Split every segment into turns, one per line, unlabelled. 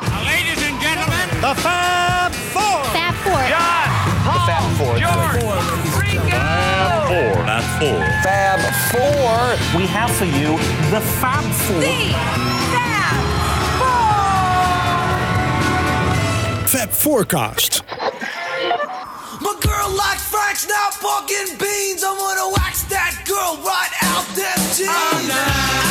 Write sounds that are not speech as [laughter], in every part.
Ladies and gentlemen,
The Fab Four.
Fab Four. John.
The Fab Four. George.
Fab Four. Not four.
Fab Four. We have for you the Fab Four.
Fab Four. Fab Forecast.
My girl likes Frank's now pork and beans. I'm gonna wax that girl right out them jeans.
Oh,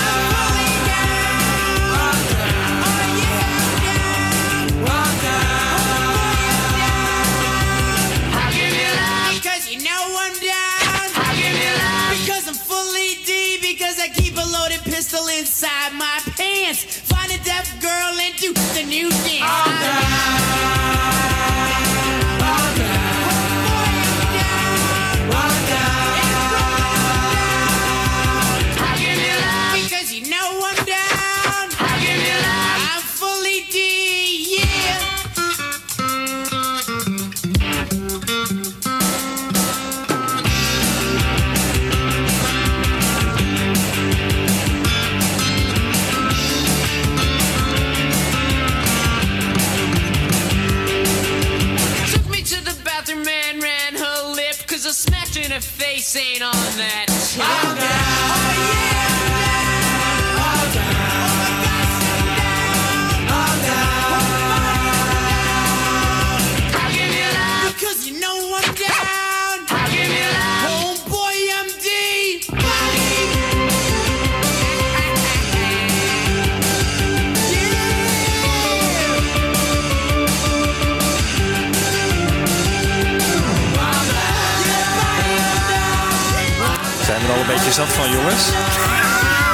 een beetje zat van, jongens?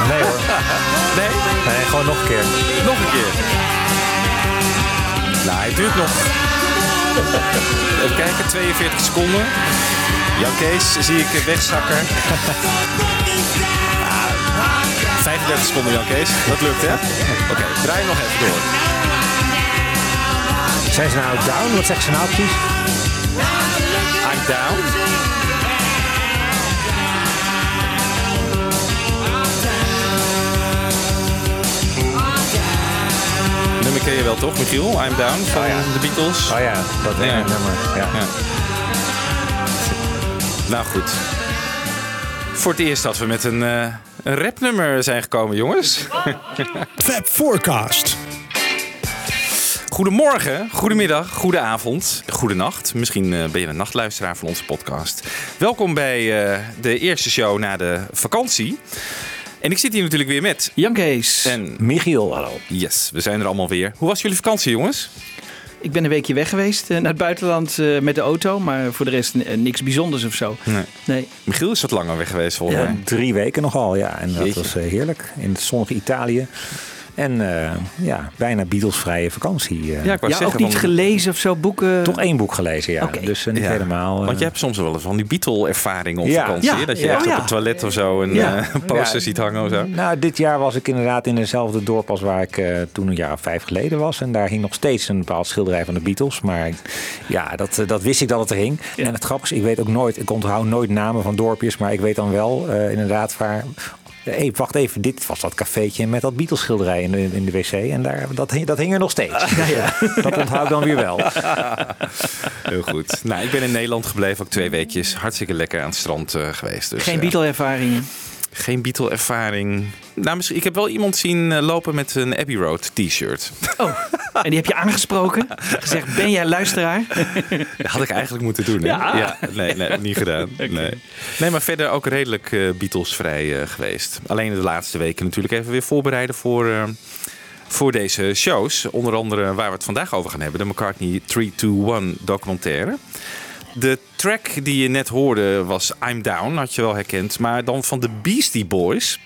Nee hoor. [laughs]
Nee?
Nee, gewoon nog een keer.
Nog een keer. Nou, het duurt nog. Even kijken, 42 seconden. Jan Kees zie ik wegzakken. [laughs] Ah, 35 seconden, Jan Kees. Dat lukt, hè? Oké, draai nog even door.
Zijn ze nou down? Wat zeggen ze nou precies?
I'm down. Nummer ken je wel toch, Michiel? I'm Down van de Beatles.
Oh ja, dat ene
Ja.
nummer. Ja.
Ja. Nou goed. Voor het eerst dat we met een, eh een rapnummer zijn gekomen, jongens. [laughs]
Fab Forecast.
Goedemorgen, goedemiddag, goedenavond, goedenacht. Misschien eh, ben je een nachtluisteraar van onze podcast. Welkom bij eh, de eerste show na de vakantie. En ik zit hier natuurlijk weer met...
Jan Kees.
En
Michiel, hallo.
yes, we zijn er allemaal weer. Hoe was jullie vakantie, jongens?
Ik ben een weekje weg geweest eh, naar het buitenland eh, met de auto. Maar voor de rest eh, niks bijzonders of zo.
Nee.
Nee.
Michiel is wat langer weg geweest, volgens
Ja,
mij.
drie weken nogal, ja. En dat
Jeetje.
was heerlijk. In het zonnige Italië. En eh, ja, bijna Beatles-vrije vakantie. eh.
Ja, ik
Ja,
zeggen...
ook niet gelezen of zo, boeken.
Toch één boek gelezen, ja. Dus eh, niet
Ja.
helemaal...
Want je hebt soms wel eens van die Beatle-ervaring op
Ja.
vakantie. Dat je
Ja.
echt
Oh,
op het toilet of zo een
Ja.
poster
Ja.
ziet hangen of zo.
Nou, dit jaar was ik inderdaad in hetzelfde dorp als waar ik toen een jaar of vijf geleden was. En daar hing nog steeds een bepaald schilderij van de Beatles. Maar ja, dat, dat wist ik dat het er hing. En het grappige is, ik weet ook nooit, ik onthoud nooit namen van dorpjes. Maar ik weet dan wel eh, inderdaad waar... Hey, wacht even, dit was dat cafeetje met dat Beatles schilderij in de, in de wc. En daar, dat, hing- dat hing er nog steeds. [laughs] Ja, ja. Dat onthoud ik dan weer wel. [laughs]
Heel goed. nou, ik ben in Nederland gebleven, ook twee weekjes. Hartstikke lekker aan het strand eh, geweest. Dus,
Geen
eh,
Beatle-ervaringen.
Geen Beatle-ervaring. Nou, misschien, ik heb wel iemand zien eh, lopen met een Abbey Road t-shirt.
Oh, en die heb je aangesproken. Gezegd, ben jij luisteraar?
Dat had ik eigenlijk moeten doen. Hè?
Ja.
nee, nee, niet gedaan. [laughs] Nee. nee, maar verder ook redelijk eh Beatles-vrij eh, geweest. Alleen de laatste weken natuurlijk even weer voorbereiden voor, voor deze shows. Onder andere waar we het vandaag over gaan hebben. De McCartney 321 documentaire. De track die je net hoorde was I'm Down, had je wel herkend. Maar dan van de Beastie Boys.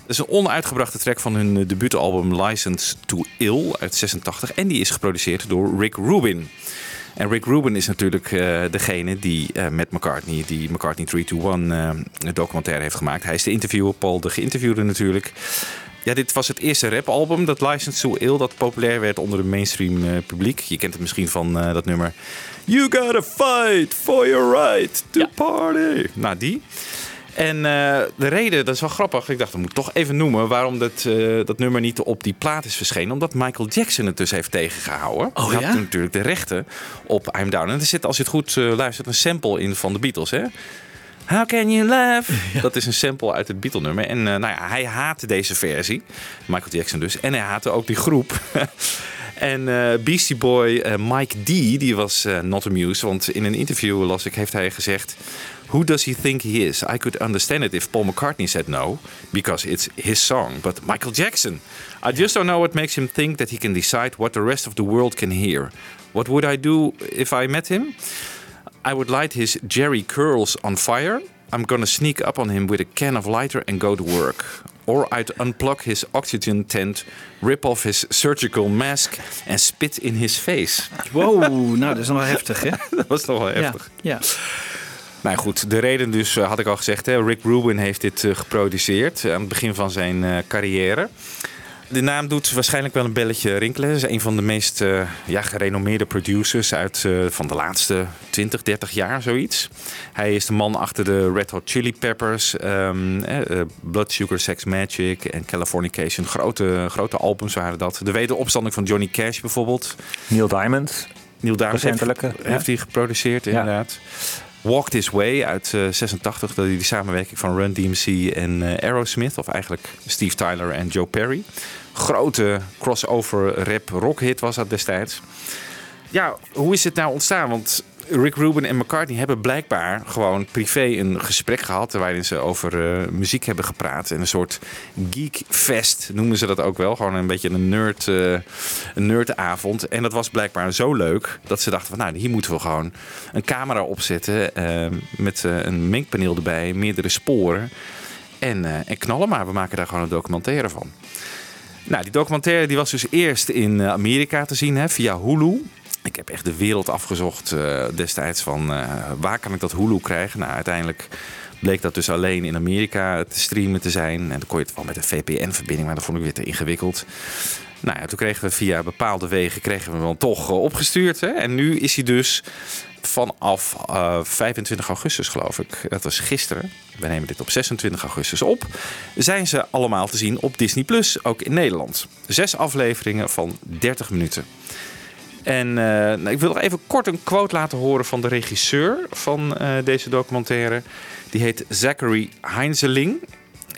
Dat is een onuitgebrachte track van hun eh, debuutalbum License to Ill uit 86. En die is geproduceerd door Rick Rubin. En Rick Rubin is natuurlijk eh, degene die eh, met McCartney, die McCartney 321 eh, een documentaire heeft gemaakt. Hij is de interviewer, Paul de geïnterviewde natuurlijk. Ja, dit was het eerste rapalbum, dat License to Ill, dat populair werd onder het mainstream eh, publiek. Je kent het misschien van eh, dat nummer You gotta fight for your right to party. Nou, die. En eh, de reden, dat is wel grappig, ik dacht dat moet ik toch even noemen waarom dat, eh, dat nummer niet op die plaat is verschenen. Omdat Michael Jackson het dus heeft tegengehouden.
Oh,
Hij
ja?
had natuurlijk de rechten op I'm Down. En er zit, als je het goed eh, luistert, een sample in van de Beatles. Hè? How can you love? [laughs] Dat is een sample uit het Beatle-nummer. En nou ja, hij haatte deze versie, Michael Jackson dus. En hij haatte ook die groep. [laughs] en eh, Beastie Boy eh, Mike D, die was eh, not amused. Want in een interview, las ik, heeft hij gezegd... Who does he think he is? I could understand it if Paul McCartney said no, because it's his song. But Michael Jackson, I just don't know what makes him think that he can decide what the rest of the world can hear. What would I do if I met him? I would light his Jerry curls on fire. I'm gonna sneak up on him with a can of lighter and go to work. Or I'd unplug his oxygen tent, rip off his surgical mask and spit in his face.
Wow, nou dat is nog wel heftig hè? [laughs]
Dat was toch wel
Ja,
heftig.
ja.
Nou goed, de reden dus, eh, had ik al gezegd, hè, Rick Rubin heeft dit eh, geproduceerd eh, aan het begin van zijn carrière. De naam doet waarschijnlijk wel een belletje rinkelen. Hij is een van de meest eh, ja, gerenommeerde producers uit eh, van de laatste 20, 30 jaar, zoiets. Hij is de man achter de Red Hot Chili Peppers, ehm, eh, Blood Sugar Sex Magic en Californication. Grote, grote albums waren dat. De wederopstanding van Johnny Cash bijvoorbeeld.
Neil Diamond.
Neil Diamond heeft,
ja.
heeft hij geproduceerd, inderdaad. Walk This Way uit eh, 86, dat die samenwerking van Run DMC en eh, Aerosmith, of eigenlijk Steve Tyler en Joe Perry. Grote crossover rap rock hit was dat destijds. Ja, hoe is het nou ontstaan? Want Rick Rubin en McCartney hebben blijkbaar gewoon privé een gesprek gehad. Waarin ze over eh, muziek hebben gepraat. En een soort geekfest noemen ze dat ook wel. Gewoon een beetje een, nerd, eh, een nerdavond. En dat was blijkbaar zo leuk dat ze dachten van nou hier moeten we gewoon een camera opzetten. eh, met een mengpaneel erbij, meerdere sporen. En, en knallen maar, we maken daar gewoon een documentaire van. Nou, die documentaire die was dus eerst in Amerika te zien hè, via Hulu. Ik heb echt de wereld afgezocht eh, destijds van eh, waar kan ik dat Hulu krijgen. Nou, uiteindelijk bleek dat dus alleen in Amerika te streamen te zijn. En dan kon je het wel met een VPN-verbinding, maar dat vond ik weer te ingewikkeld. Nou ja, toen kregen we via bepaalde wegen kregen we hem dan toch eh, opgestuurd. Hè? En nu is hij dus vanaf eh, 25 augustus, geloof ik. Dat was gisteren. We nemen dit op 26 augustus op. Zijn ze allemaal te zien op Disney Plus, ook in Nederland. Zes afleveringen van 30 minuten. En eh, nou, ik wil nog even kort een quote laten horen van de regisseur van eh, deze documentaire. Die heet Zachary Heinzeling.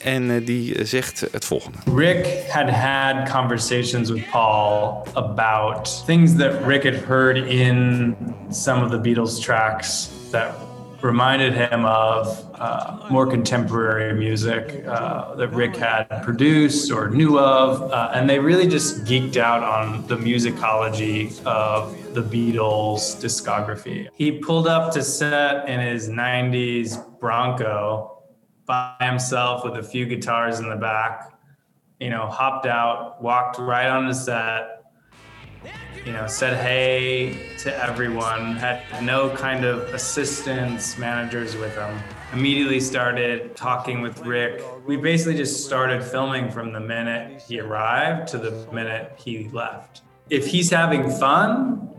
En eh, die zegt het volgende.
Rick had had conversations with Paul about things that Rick had heard in some of the Beatles tracks that reminded him of uh, more contemporary music uh, that Rick had produced or knew of. Uh, and they really just geeked out on the musicology of the Beatles' discography. He pulled up to set in his 90s Bronco by himself with a few guitars in the back, you know, hopped out, walked right on the set, you know, said hey to everyone, had no kind of assistants, managers with him. Immediately started talking with Rick. We basically just started filming from the minute he arrived to the minute he left. If he's having fun,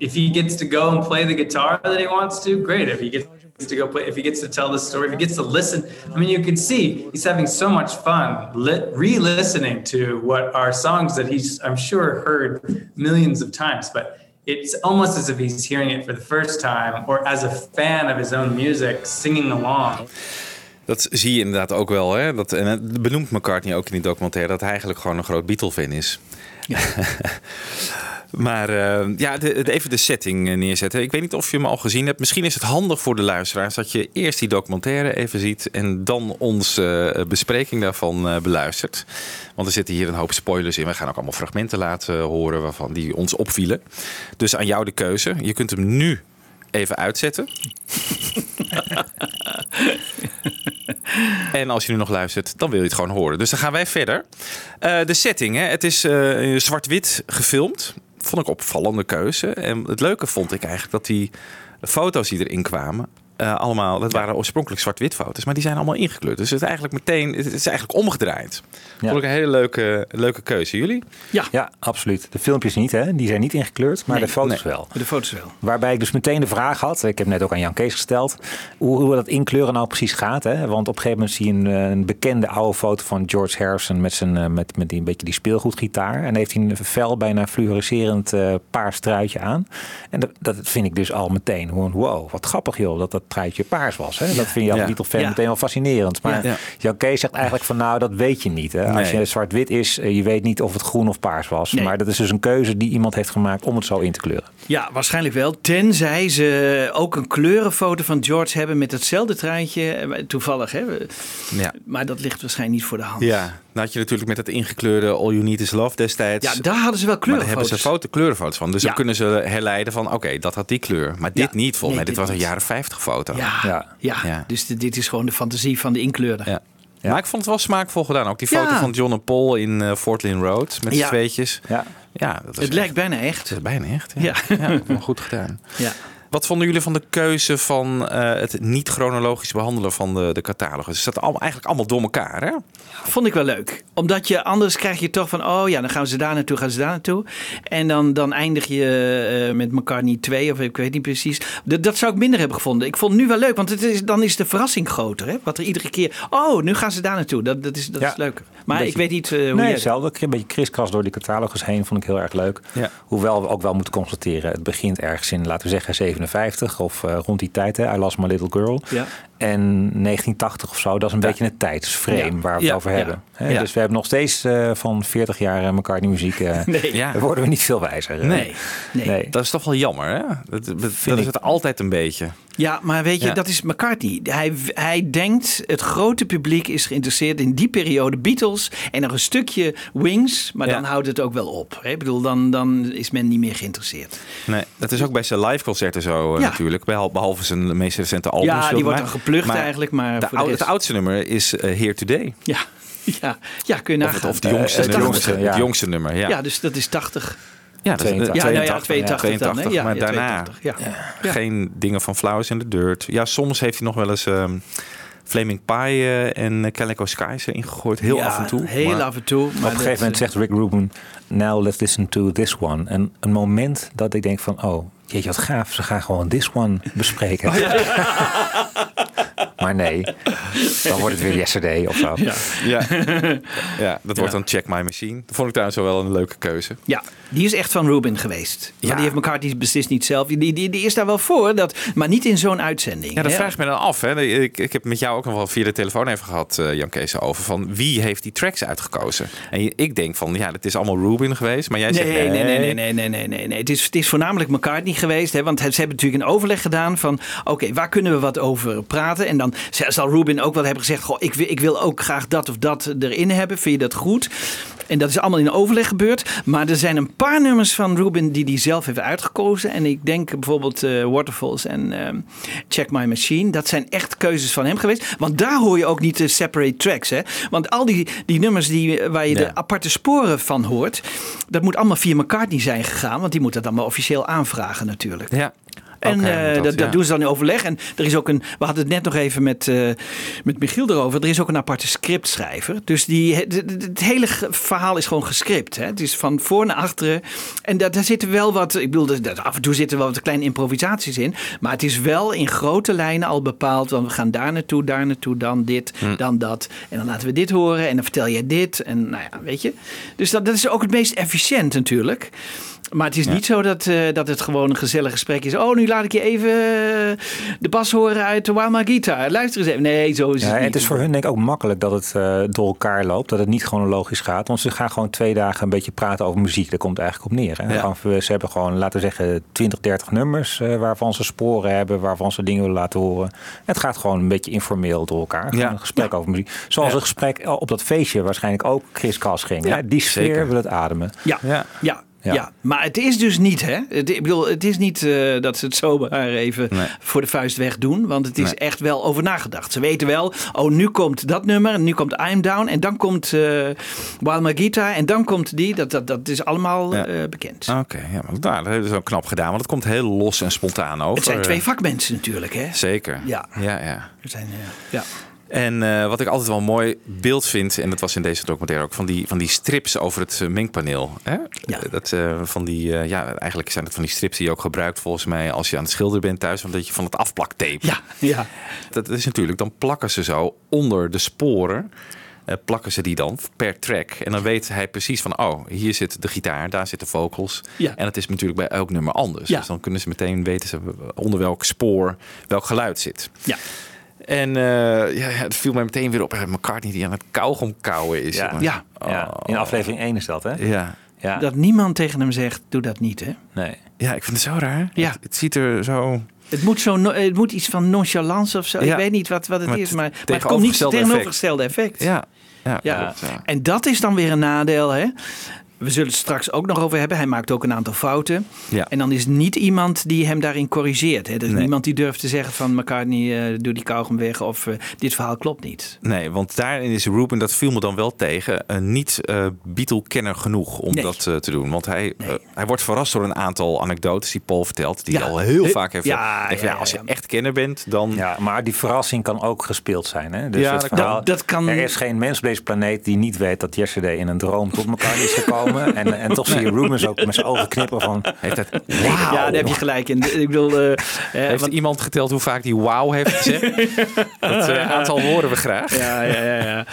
if he gets to go and play the guitar that he wants to, great. If he gets to go play, if he gets to tell the story, if he gets to listen, I mean, you can see he's having so much fun li- re-listening to what are songs that he's, I'm sure, heard millions of times, but it's almost as if he's hearing it for the first time, or as a fan of his own music, singing along.
Dat zie je inderdaad ook wel. Hè? Dat, en het benoemt McCartney ook in die documentaire dat hij eigenlijk gewoon een groot Beatle-fan is. [laughs] maar eh, ja, de, de- even de setting eh, neerzetten. Ik weet niet of je hem al gezien hebt. Misschien is het handig voor de luisteraars dat je eerst die documentaire even ziet en dan onze eh, bespreking daarvan beluistert. Want er zitten hier een hoop spoilers in. We gaan ook allemaal fragmenten laten horen waarvan die ons opvielen. Dus aan jou de keuze. Je kunt hem nu even uitzetten. [laughs] En als je nu nog luistert, dan wil je het gewoon horen. Dus dan gaan wij verder. De setting, hè? het is zwart-wit gefilmd. Vond ik opvallende keuze. En het leuke vond ik eigenlijk dat die foto's die erin kwamen... eh, allemaal, dat waren oorspronkelijk zwart-wit foto's, maar die zijn allemaal ingekleurd. Dus het is eigenlijk meteen, het is eigenlijk omgedraaid.
Ja.
Vond ik een hele leuke, leuke keuze. Jullie?
Ja,
Ja, absoluut. De filmpjes niet, hè? Die zijn niet ingekleurd, maar
Nee,
de foto's
nee.
wel.
de foto's wel.
Waarbij ik dus meteen de vraag had, ik heb net ook aan Jan Kees gesteld, hoe, hoe dat inkleuren nou precies gaat. Hè? Want op een gegeven moment zie je een, eh, een bekende oude foto van George Harrison met, zijn, eh, met, met die, een beetje die speelgoedgitaar. En heeft hij een fel, bijna fluorescerend eh paars truitje aan. En dat, dat vind ik dus al meteen gewoon, wow, wat grappig joh, dat dat truitje paars was. Hè? Dat vind je als
Ja.
Beatle-fan
Ja.
meteen wel fascinerend. Maar
Ja.
Jan Kees zegt eigenlijk van, nou, dat weet je niet. Hè? Als
Nee.
je zwart-wit is, eh, je weet niet of het groen of paars was.
Nee.
Maar dat is dus een keuze die iemand heeft gemaakt om het zo in te kleuren.
Ja, waarschijnlijk wel. Tenzij ze ook een kleurenfoto van George hebben met hetzelfde truitje. Eh, Toevallig, hè?
Ja.
Maar dat ligt waarschijnlijk niet voor de hand.
Ja, dan had je natuurlijk met dat ingekleurde All You Need Is Love destijds.
Ja, daar hadden ze wel
maar daar hebben
kleurenfoto's.
ze foto, kleurenfoto's van. Dus
Ja.
dan kunnen ze herleiden van, oké, dat had die kleur. Maar dit
Ja.
niet, volgens
Nee,
mij. Dit
dit
was een jaren 50 foto.
Ja,
Ja.
ja.
Ja.
dus de- dit is gewoon de fantasie van de inkleurder.
Ja. Maar ik vond het wel smaakvol gedaan. Ook die foto
Ja.
van John en Paul in eh, Fort Lynn Road. Met z'n
Ja.
tweetjes.
Ja.
Ja, dat
Het lijkt bijna echt.
Dat is bijna echt. Ja, ja. goed gedaan.
Ja.
Wat vonden jullie van de keuze van eh, het niet chronologisch behandelen van de, de catalogus? Is dat allemaal, eigenlijk allemaal door elkaar, hè?
Vond ik wel leuk. Omdat je anders krijg je toch van, oh ja, dan gaan ze daar naartoe, gaan ze daar naartoe. En dan, dan eindig je eh, met McCartney 2 of ik weet niet precies. Dat, dat zou ik minder hebben gevonden. Ik vond het nu wel leuk, want het is, dan is de verrassing groter. Hè? Wat er iedere keer, oh, nu gaan ze daar naartoe. Dat, dat, is, dat
Ja.
is leuker. Maar
Beetje-
ik weet niet eh, hoe
Nee,
jij...
hetzelfde. Een beetje kriskras door die catalogus heen vond ik heel erg leuk.
Ja.
Hoewel we ook wel moeten constateren, het begint ergens in, laten we zeggen, 57 of eh, rond die tijd. Hè, I Lost My Little Girl.
Ja.
En 1980 of zo, dat is een beetje een tijdsframe
Ja.
waar we het over
ja.
hebben. Dus we hebben nog steeds eh, van 40 jaar eh, McCartney muziek. eh [laughs]
Nee.
Ja.
Daar worden we niet veel wijzer. eh.
Nee. Nee.
Nee.
Dat is toch wel jammer, hè? Dat, dat, dat is het altijd een beetje.
Ja, maar weet je,
Ja.
dat is McCartney. Hij, hij denkt, het grote publiek is geïnteresseerd in die periode Beatles en nog een stukje Wings, maar
Ja.
dan houdt het ook wel op. hè. Ik bedoel, dan, dan is men niet meer geïnteresseerd.
Nee, dat is ook bij zijn liveconcerten zo eh,
Ja.
natuurlijk. Behal- Behalve zijn meest recente album.
ja, die wordt dan. Geplukt
Maar
eigenlijk, maar
De
voor de rest-
het oudste nummer is eh, Here Today.
Ja, [laughs] ja, ja, kun je
Of,
nagaan.
het, of de jongste,
Eh, het
nummer,
jongste,
het
ja.
jongste nummer. Ja,
ja. dus dat is 80.
ja, dat is-
82.
Ja, nou ja,
82,
82 dan. Hè?
82,
Ja,
maar
ja,
daarna
82, ja. Ja.
geen dingen van Flowers in the Dirt. Ja, soms heeft hij nog wel eens ehm, Flaming Pie eh, en eh, Calico Skies erin gegooid. Heel
Ja,
af en toe.
Heel
maar-
af en toe.
Op een gegeven moment zegt Rick Rubin, now let's listen to this one. En een moment dat ik denk van, oh, jeetje wat gaaf, ze gaan gewoon this one bespreken. [laughs] maar nee, dan wordt het weer yesterday of zo.
Ja.
Ja, ja dat wordt dan Check My Machine. Dat vond ik trouwens wel wel een leuke keuze.
Ja, die is echt van Rubin geweest. Ja. Die heeft McCartney beslist niet zelf. Die, die, die is daar wel voor, dat, maar niet in zo'n uitzending.
Ja, dat vraag ik me dan af. Hè. Ik, ik heb met jou ook nog wel via de telefoon even gehad, eh, Jan Kees, over van wie heeft die tracks uitgekozen. En ik denk van, ja, het is allemaal Rubin geweest, maar jij
Nee,
zegt
nee, nee, nee, nee, nee, nee, nee, nee. Het, is, het is voornamelijk McCartney geweest. Hè, want ze hebben natuurlijk een overleg gedaan van... oké, waar kunnen we wat over praten? En dan zal Rubin ook wel hebben gezegd... Goh, ik, wil, ik wil ook graag dat of dat erin hebben. Vind je dat goed? En dat is allemaal in overleg gebeurd. Maar er zijn een paar nummers van Rubin die hij zelf heeft uitgekozen. En ik denk bijvoorbeeld eh, Waterfalls en ehm, Check My Machine. Dat zijn echt keuzes van hem geweest. Want daar hoor je ook niet de separate tracks. Hè? Want al die, die nummers die, waar je
Ja.
de aparte sporen van hoort... dat moet allemaal via McCartney zijn gegaan. Want die moet dat allemaal officieel aanvragen natuurlijk.
Ja.
En eh,
dat,
dat, doen ze dan in overleg. En er is ook een. We hadden het net nog even met, eh, met Michiel erover. Er is ook een aparte scriptschrijver. Dus die, het, hele verhaal is gewoon gescript. Hè? Het is van voor naar achteren. En daar, daar zitten wel wat. Ik bedoel, dat- af en toe zitten wel wat kleine improvisaties in. Maar het is wel in grote lijnen al bepaald. Want we gaan daar naartoe, daar naartoe, dan dit,
Hm.
dan dat. En dan laten we dit horen. En dan vertel je dit. En nou ja, weet je. Dus dat, dat is ook het meest efficiënt natuurlijk. Maar het is niet zo dat, eh, dat het gewoon een gezellig gesprek is. Oh, nu laat ik je even eh, de bas horen uit de Wild My Guitar. Luister eens even. Nee, zo is
Ja,
het niet.
het is voor hun denk ik ook makkelijk dat het eh, door elkaar loopt. Dat het niet chronologisch gaat. Want ze gaan gewoon twee dagen een beetje praten over muziek. Daar komt het eigenlijk op neer. Hè?
Ja.
Gewoon, ze hebben gewoon, laten we zeggen, 20, 30 nummers. eh, waarvan ze sporen hebben. Waarvan ze dingen willen laten horen. Het gaat gewoon een beetje informeel door elkaar. Gewoon
Ja.
een gesprek over muziek. Zoals
Ja.
een gesprek op dat feestje waarschijnlijk ook Chris Kas ging.
Ja,
hè? Die sfeer
zeker.
wil het ademen.
Ja,
Ja.
ja. Ja. maar het is dus niet, hè? Het, ik bedoel, het is niet eh, dat ze het zomaar even
Nee.
voor de vuist weg doen. Want het is
Nee.
echt wel over nagedacht. Ze weten wel, oh, nu komt dat nummer. En nu komt I'm Down. En dan komt eh Wild Magita. En dan komt die. Dat, dat, dat is allemaal
Ja.
eh, bekend.
Oké, ja, maar nou, dat hebben ze wel knap gedaan. Want het komt heel los en spontaan over.
het zijn twee vakmensen natuurlijk, hè?
Zeker.
Ja.
ja, ja.
Het zijn, ja.
En eh, wat ik altijd wel een mooi beeld vind, en dat was in deze documentaire ook, van die, van die strips over het eh, mengpaneel. Hè?
Ja.
Eh, Dat, van die, ja, eigenlijk zijn het van die strips die je ook gebruikt volgens mij als je aan het schilderen bent thuis, want dat je van het afplaktape.
Ja, ja.
Dat is natuurlijk, dan plakken ze zo onder de sporen. eh, plakken ze die dan per track. En dan weet hij precies van, oh, hier zit de gitaar, daar zitten vocals.
Ja.
En het is natuurlijk bij elk nummer anders.
Ja.
Dus dan kunnen ze meteen weten ze onder welk spoor welk geluid zit.
ja.
En eh, ja, ja, het viel mij meteen weer op. McCartney die aan het kauwgom kauwen is.
Ja.
Ja.
Ja, in aflevering 1 is dat, hè?
Ja.
Ja.
Dat niemand tegen hem zegt, doe dat niet, hè?
Nee.
ja, ik vind het zo raar.
Ja.
Het, het ziet er zo...
Het moet, zo, no- het moet iets van nonchalance of zo. Ik weet niet wat, wat het
Maar
is, maar, maar het komt niet
tegenovergestelde
tegenovergestelde effect.
Ja, ja,
Ja.
klopt, ja.
En dat is dan weer een nadeel. Hè? We zullen het straks ook nog over hebben. Hij maakt ook een aantal fouten.
Ja.
En dan is niet iemand die hem daarin corrigeert. Hè? Er is
Nee.
niemand die durft te zeggen van McCartney, eh doe die kauwgom weg. Of eh, dit verhaal klopt niet.
Nee, want daarin is Ruben, dat viel me dan wel tegen, eh, niet eh Beatle-kenner genoeg om
Nee.
dat eh, te doen. Want hij,
Nee.
hij wordt verrast door een aantal anekdotes die Paul vertelt, die
Ja.
hij al heel vaak heeft.
ja,
Echt,
ja,
ja, als je
ja.
echt kenner bent, dan...
Ja, maar die verrassing kan ook gespeeld zijn. Hè? Dus
Ja,
het
dat
verhaal,
kan. Dat kan-
Er is geen mens op deze planeet die niet weet dat yesterday in een droom tot elkaar is gekomen. [laughs] en, en toch zie je Rubens ook met zijn ogen knipperen van...
Heeft, het,
Ja, daar heb je gelijk in. Ik bedoel, eh, [laughs] eh,
heeft
want-
iemand geteld hoe vaak die wauw heeft gezegd? [laughs] dat eh, aantal horen we graag.
Ja, ja, ja, ja.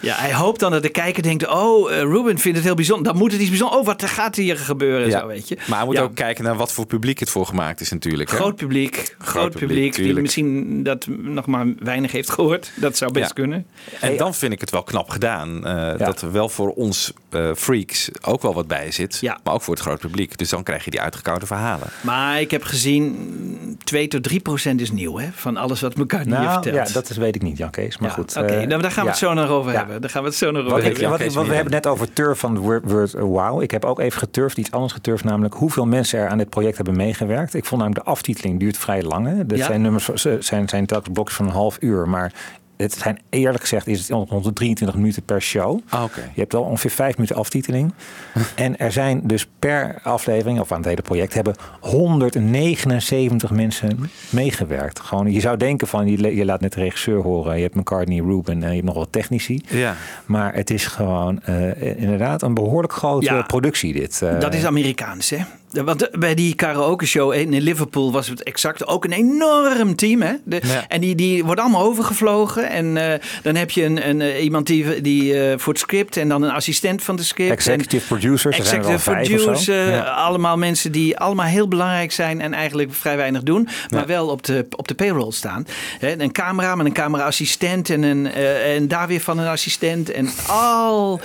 ja, hij hoopt dan dat de kijker denkt: Oh, Ruben vindt het heel bijzonder. Dan moet het iets bijzonders. Oh, wat gaat hier gebeuren?
Ja.
Zo, weet je.
Maar hij moet
Ja.
ook kijken naar wat voor publiek het voor gemaakt is natuurlijk. hè?
Groot publiek, groot,
publiek,
publiek, die
tuurlijk.
misschien dat nog maar weinig heeft gehoord. Dat zou best
Ja.
kunnen.
En dan vind ik het wel knap gedaan. eh, Dat er wel voor ons eh, freaks ook wel wat bij zit.
Ja.
Maar ook voor het groot publiek. Dus dan krijg je die uitgekoude verhalen.
Maar ik heb gezien, 2 tot 3 procent is nieuw hè, van alles wat McCartney hier
Nou,
vertelt.
ja, dat is, weet ik niet, Jan Kees. Maar
Ja,
goed.
Oké,
eh,
nou, daar gaan we het zo nog over
Ja.
hebben. Daar gaan we het zo nog over
Wat
weet
ik,
Jan
wat, we hebben net over turf van word, word wow. Ik heb ook even geturfd, iets anders geturfd, namelijk hoeveel mensen er aan dit project hebben meegewerkt. Ik vond namelijk de aftiteling duurt vrij lang. Hè. Dat
Ja.
zijn nummers, ze- zijn, zijn telkens blokjes van een half uur. Maar het zijn eerlijk gezegd is het rond de 23 minuten per show.
Ah, oké.
Je hebt wel ongeveer vijf minuten aftiteling. [laughs] en er zijn dus per aflevering, of aan het hele project, hebben 179 mensen meegewerkt. Gewoon, je zou denken van, je, je laat net de regisseur horen, je hebt McCartney, Ruben en je hebt nog wat technici.
Ja.
Maar het is gewoon eh, inderdaad een behoorlijk grote
Ja.
productie dit. eh.
Dat is Amerikaans, hè? Want bij die karaoke show in Liverpool was het exact ook een enorm team. Hè? De,
Ja.
En die, die wordt allemaal overgevlogen. En eh, dan heb je een, een, eh, iemand die, die eh, voor het script en dan een assistent van de script.
Executive producers, er al
Executive
vijf of zo.
producer,
Ja.
allemaal mensen die allemaal heel belangrijk zijn en eigenlijk vrij weinig doen, maar wel op de, op de payroll staan. Hè, een camera met een cameraassistent en, een, eh, en daar weer van een assistent en al.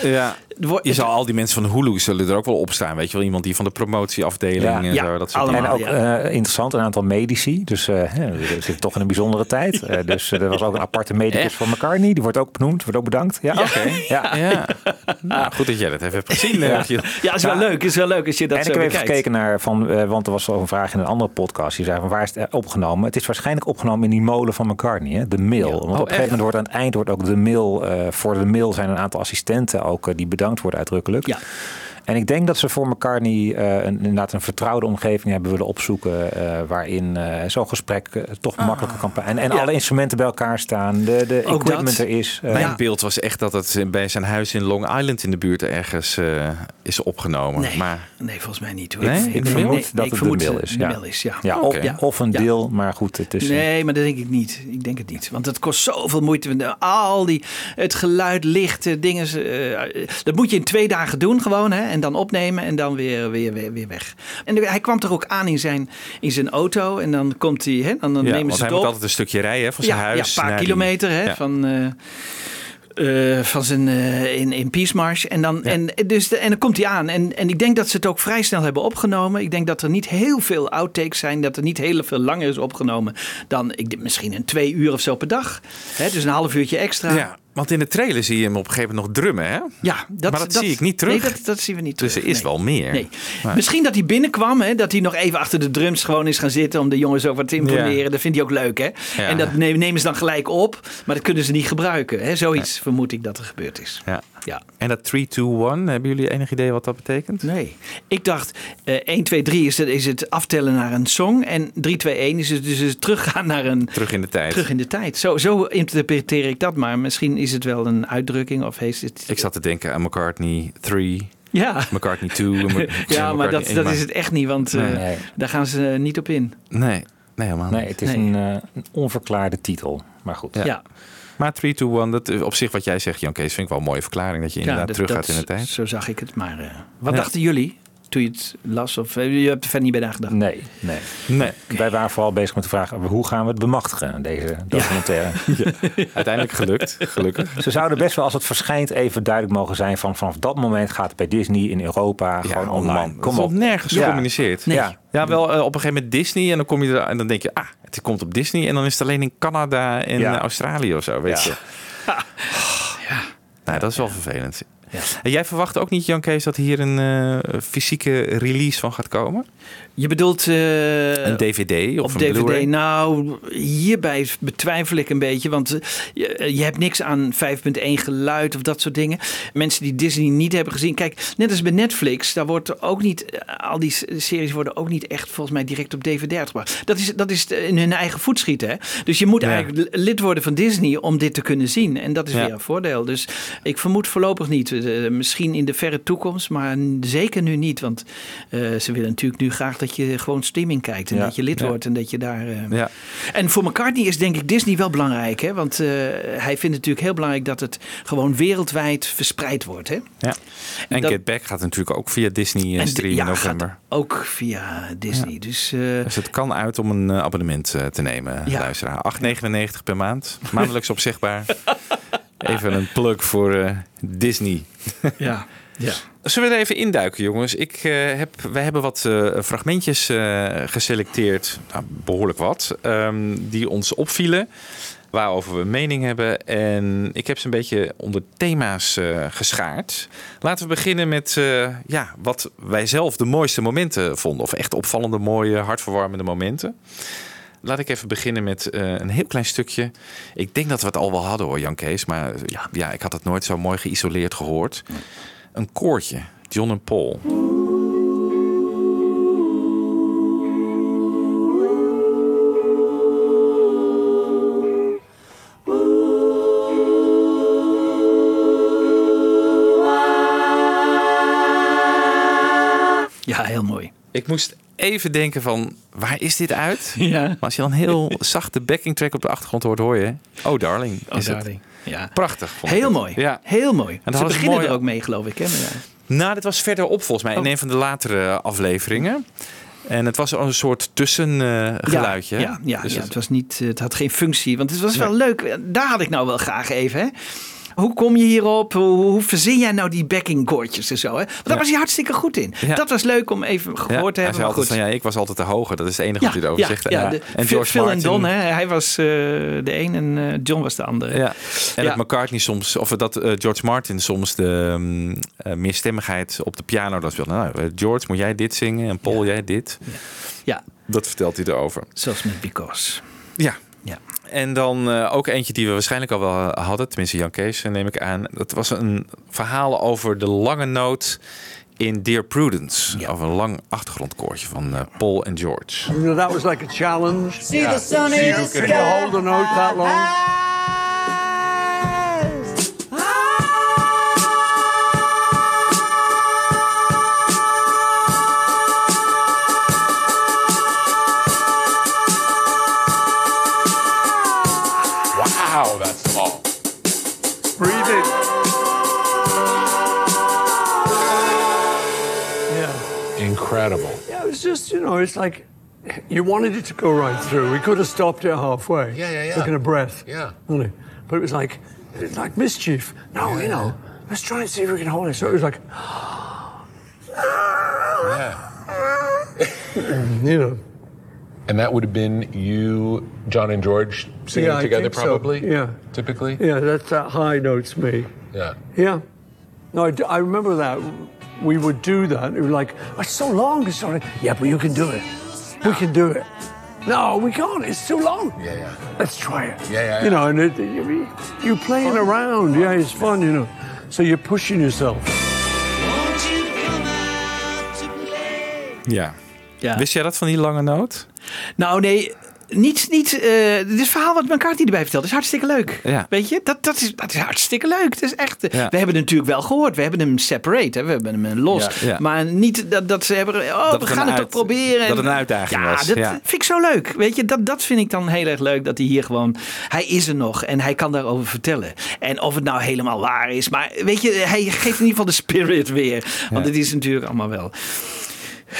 Ja.
Wordt-
Je zal al die mensen van Hulu zullen er ook wel op staan. Weet je wel, iemand die van de promotieafdeling
Ja.
en
Ja,
zo. Dat soort
allemaal.
En ook
ja.
eh, interessant, een aantal medici. Dus eh, hè, we zitten toch in een bijzondere tijd. [laughs] Eh, dus eh, er was ook een aparte medicus
Echt?
van McCartney. Die wordt ook benoemd, wordt ook bedankt. Ja, oké. Ja.
Ja. [laughs] Nou, goed dat jij dat even hebt gezien. eh, dat je-
Ja, is wel leuk. Is wel leuk als je dat
en
zo
ik heb even
bekijkt.
gekeken naar, van, eh, want er was al een vraag in een andere podcast. Die zei van waar is het opgenomen? Het is waarschijnlijk opgenomen in die molen van McCartney, hè? de mail. Want op een gegeven moment wordt aan het eind wordt ook de mail, eh, voor de mail zijn een aantal assistenten ook eh, die bedankt worden uitdrukkelijk.
Ja.
En ik denk dat ze voor McCartney eh, een, inderdaad een vertrouwde omgeving hebben willen opzoeken. eh, waarin eh, zo'n gesprek toch makkelijker kan En, en
Ja.
alle instrumenten bij elkaar staan. De, de
Ook
equipment
dat.
er is.
Mijn
Ja.
beeld was echt dat het bij zijn huis in Long Island in de buurt ergens eh, is opgenomen.
Nee,
Maar
nee, volgens mij niet hoor.
Nee?
Ik vermoed dat
ik
het
vermoed
de mail is. Ja,
mail is, ja.
of,
Ja.
of een
Ja.
deel, maar goed, het is...
Nee, maar dat denk ik niet. Ik denk het niet. Want het kost zoveel moeite. Al die, het geluid, licht, dingen. eh, dat moet je in twee dagen doen gewoon. Hè? En dan opnemen en dan weer, weer, weer, weer weg. En hij kwam er ook aan in zijn, in zijn auto. En dan komt hij, hè? Dan, dan
ja,
nemen ze
hij
het
moet
op.
altijd een stukje rijden van zijn
ja,
huis.
ja, een paar
die-
kilometer hè, van, eh, eh, van zijn eh, in, in Peace En dan, en, dus de, en dan komt hij aan. En, en ik denk dat ze het ook vrij snel hebben opgenomen. Ik denk dat er niet heel veel outtakes zijn. Dat er niet heel veel langer is opgenomen dan ik, misschien een twee uur of zo per dag. Hè, dus een half uurtje extra.
Ja. Want in de trailer zie je hem op een gegeven moment nog drummen, hè?
Ja, dat,
maar dat, zie ik niet terug.
Nee, dat, dat zien we niet
dus
terug.
er is
nee.
wel meer.
Nee.
Maar-
Misschien dat hij binnenkwam, hè, dat hij nog even achter de drums gewoon is gaan zitten om de jongens ook wat te imponeren.
Ja.
Dat vindt hij ook leuk, hè?
Ja.
En dat nemen, nemen ze dan gelijk op, maar dat kunnen ze niet gebruiken. Hè? Zoiets vermoed ik dat er gebeurd is.
Ja.
Ja.
En dat 3, 2, 1, hebben jullie enig idee wat dat betekent?
Nee. Ik dacht, eh 1, 2, 3 is het, is het aftellen naar een song. En 3, 2, 1 is het dus het teruggaan naar een.
Terug in de tijd.
Terug in de tijd. Zo, zo interpreteer ik dat, maar misschien is het wel een uitdrukking of heeft het.
Ik zat te denken aan McCartney 3,
Ja.
McCartney 2. [laughs] en Mc-
Ja, maar dat, dat is het echt niet, want eh,
Nee.
Nee.
daar gaan ze niet op in.
Nee, nee helemaal
Nee,
niet.
het is
Nee.
Een, eh, een onverklaarde titel. Maar goed.
Ja.
Ja,
Maar 3, 2, 1, dat, is op zich wat jij zegt, Jan Kees, vind ik wel een mooie verklaring. Dat je inderdaad
dat-
terug
dat-
gaat in de tijd.
Zo zag ik het. Maar eh, wat dachten jullie toen je het las? Of eh, je hebt er verder niet bij nagedacht?
Nee, nee.
Nee,
Wij waren vooral bezig met de vraag, hoe gaan we het bemachtigen, deze documentaire. [laughs]
uiteindelijk gelukt, gelukkig.
Ze zouden best wel, als het verschijnt, even duidelijk mogen zijn van vanaf dat moment gaat het bij Disney in Europa gewoon online.
man,
Kom op.
nergens
Ja.
gecommuniceerd.
Nee.
Ja.
Ja, wel eh, op een gegeven moment Disney en dan kom je er en dan denk je, ah, het komt op Disney en dan is het alleen in Canada en
Ja.
Australië of zo, weet
Ja.
je. [laughs] Nou, dat is wel vervelend. En jij verwacht ook niet, Jan Kees, dat hier een eh, fysieke release van gaat komen?
Je bedoelt... eh,
Een DVD of
op
een
DVD.
Blu-ray?
Nou, hierbij betwijfel ik een beetje. Want eh, je, je hebt niks aan 5.1 geluid of dat soort dingen. Mensen die Disney niet hebben gezien. Kijk, net als bij Netflix, daar wordt ook niet. Al die series worden ook niet echt volgens mij direct op DVD uitgebracht. Dat is, dat is in hun eigen voet schieten. Hè? Dus je moet
Ja.
eigenlijk lid worden van Disney om dit te kunnen zien. En dat is
Ja.
weer een voordeel. Dus ik vermoed voorlopig niet. Eh, misschien in de verre toekomst, maar zeker nu niet. Want eh, ze willen natuurlijk nu graag dat je gewoon streaming kijkt. En
Ja.
dat je lid
Ja.
wordt en dat je daar. eh,
Ja.
en voor McCartney is denk ik Disney wel belangrijk. Hè? Want hij vindt het natuurlijk heel belangrijk dat het gewoon wereldwijd verspreid wordt. Hè?
ja. En
Dat-
Get Back gaat natuurlijk ook via Disney
En
streamen
ja,
in november.
gaat ook via Disney. Dus
Dus het kan uit om een abonnement te nemen,
Ja.
luisteraar. 8,99 per maand, maandelijks opzichtbaar. [laughs] Even een plug voor eh, Disney.
ja. [laughs] ja.
Zullen we er even induiken, jongens? Ik, eh, heb, wij hebben wat eh, fragmentjes eh, geselecteerd, nou, behoorlijk wat, ehm, die ons opvielen, waarover we mening hebben. En ik heb ze een beetje onder thema's eh, geschaard. Laten we beginnen met eh, ja, wat wij zelf de mooiste momenten vonden, of echt opvallende, mooie, hartverwarmende momenten. Laat ik even beginnen met eh, een heel klein stukje. Ik denk dat we het al wel hadden hoor, Jan Kees. Maar ja, ja, ik had het nooit zo mooi geïsoleerd gehoord. Een koortje, John en Paul.
ja, heel mooi.
Ik moest even denken van, waar is dit uit? [laughs]
Ja.
Maar als je dan heel zachte backing track op de achtergrond hoort, hoor je... Oh darling,
Oh,
is het.
darling. Ja.
Prachtig. vond ik
Heel
het.
mooi.
Ja.
Heel mooi.
dan
Ze beginnen
mooi-
er ook mee, geloof ik. Hè? Ja.
Nou, dit was verderop volgens mij, in
Oh.
een van de latere afleveringen. En het was een soort tussengeluidje.
Ja, ja, ja,
Dus
ja,
het-
was niet, het had geen functie. Want het was wel leuk. Daar had ik nou wel graag even. Hè? Hoe kom je hierop? Hoe, hoe verzin jij nou die backing koortjes en zo? Hè? Want daar was hij hartstikke goed in.
Ja.
Dat was leuk om even gehoord te
hij
hebben.
altijd
goed.
van, ja, ik was altijd te hoger. Dat is het enige wat hij erover zegt.
Ja,
Ja.
de-
en
Phil-
George
Phil
Martin.
en Don, hè? hij was eh, de een en eh, John was de andere.
Ja. En dat McCartney soms, of dat eh, George Martin soms de mm, eh, meerstemmigheid op de piano dat speelt. Nou, eh, George, moet jij dit zingen? En Paul, jij dit?
Ja,
Dat vertelt hij erover.
zoals met Because.
Ja.
Ja.
En dan eh, ook eentje die we waarschijnlijk al wel hadden, tenminste Jan Kees eh, neem ik aan. Dat was een verhaal over de lange noot in Dear Prudence.
Ja.
Over een lang achtergrondkoortje van eh, Paul en George.
You know, that was like a challenge.
See the sun in the
Can you hold a note that long? Was just, you know, it's like you wanted it to go right through. We could have stopped it halfway.
Yeah, yeah, yeah.
Taking a breath.
Yeah.
it? But it was like, it's like mischief. No, you know, let's try and see if we can hold it. So it was like,
Yeah. [laughs]
you know,
And that would have been you, John and George singing
Yeah,
together,
think so,
probably.
yeah.
typically.
Yeah, that's that high notes me.
Yeah.
Yeah. No, I, d- I remember that. We would do that. It was like, it's so long. It's so long. Yeah, but you can do it. We can do it. No, we can't. It's too long.
Yeah, yeah.
Let's try it.
Yeah, yeah,
You know, and it, you, you're playing around. Yeah, it's fun, you know. So you're pushing yourself.
Ja.
Ja.
Wist jij dat van die lange noot?
Nou, nee. Niet, niet, eh, dit verhaal wat McCartney erbij vertelt is hartstikke leuk.
Ja.
Weet je, dat, dat, is, dat is hartstikke leuk. Dat is echt, eh,
Ja.
We hebben het natuurlijk wel gehoord. We hebben hem separate, hè. we hebben hem los.
Ja.
Maar niet dat, dat ze hebben, oh,
Dat
we
het
gaan het
uit-
toch proberen.
dat het een
En-
uitdaging
ja,
was,
dat vind ik zo leuk. Weet je, dat, dat vind ik dan heel erg leuk. Dat hij hier gewoon, hij is er nog en hij kan daarover vertellen. En of het nou helemaal waar is. Maar weet je, hij geeft in ieder geval de spirit weer. Want het is natuurlijk allemaal wel...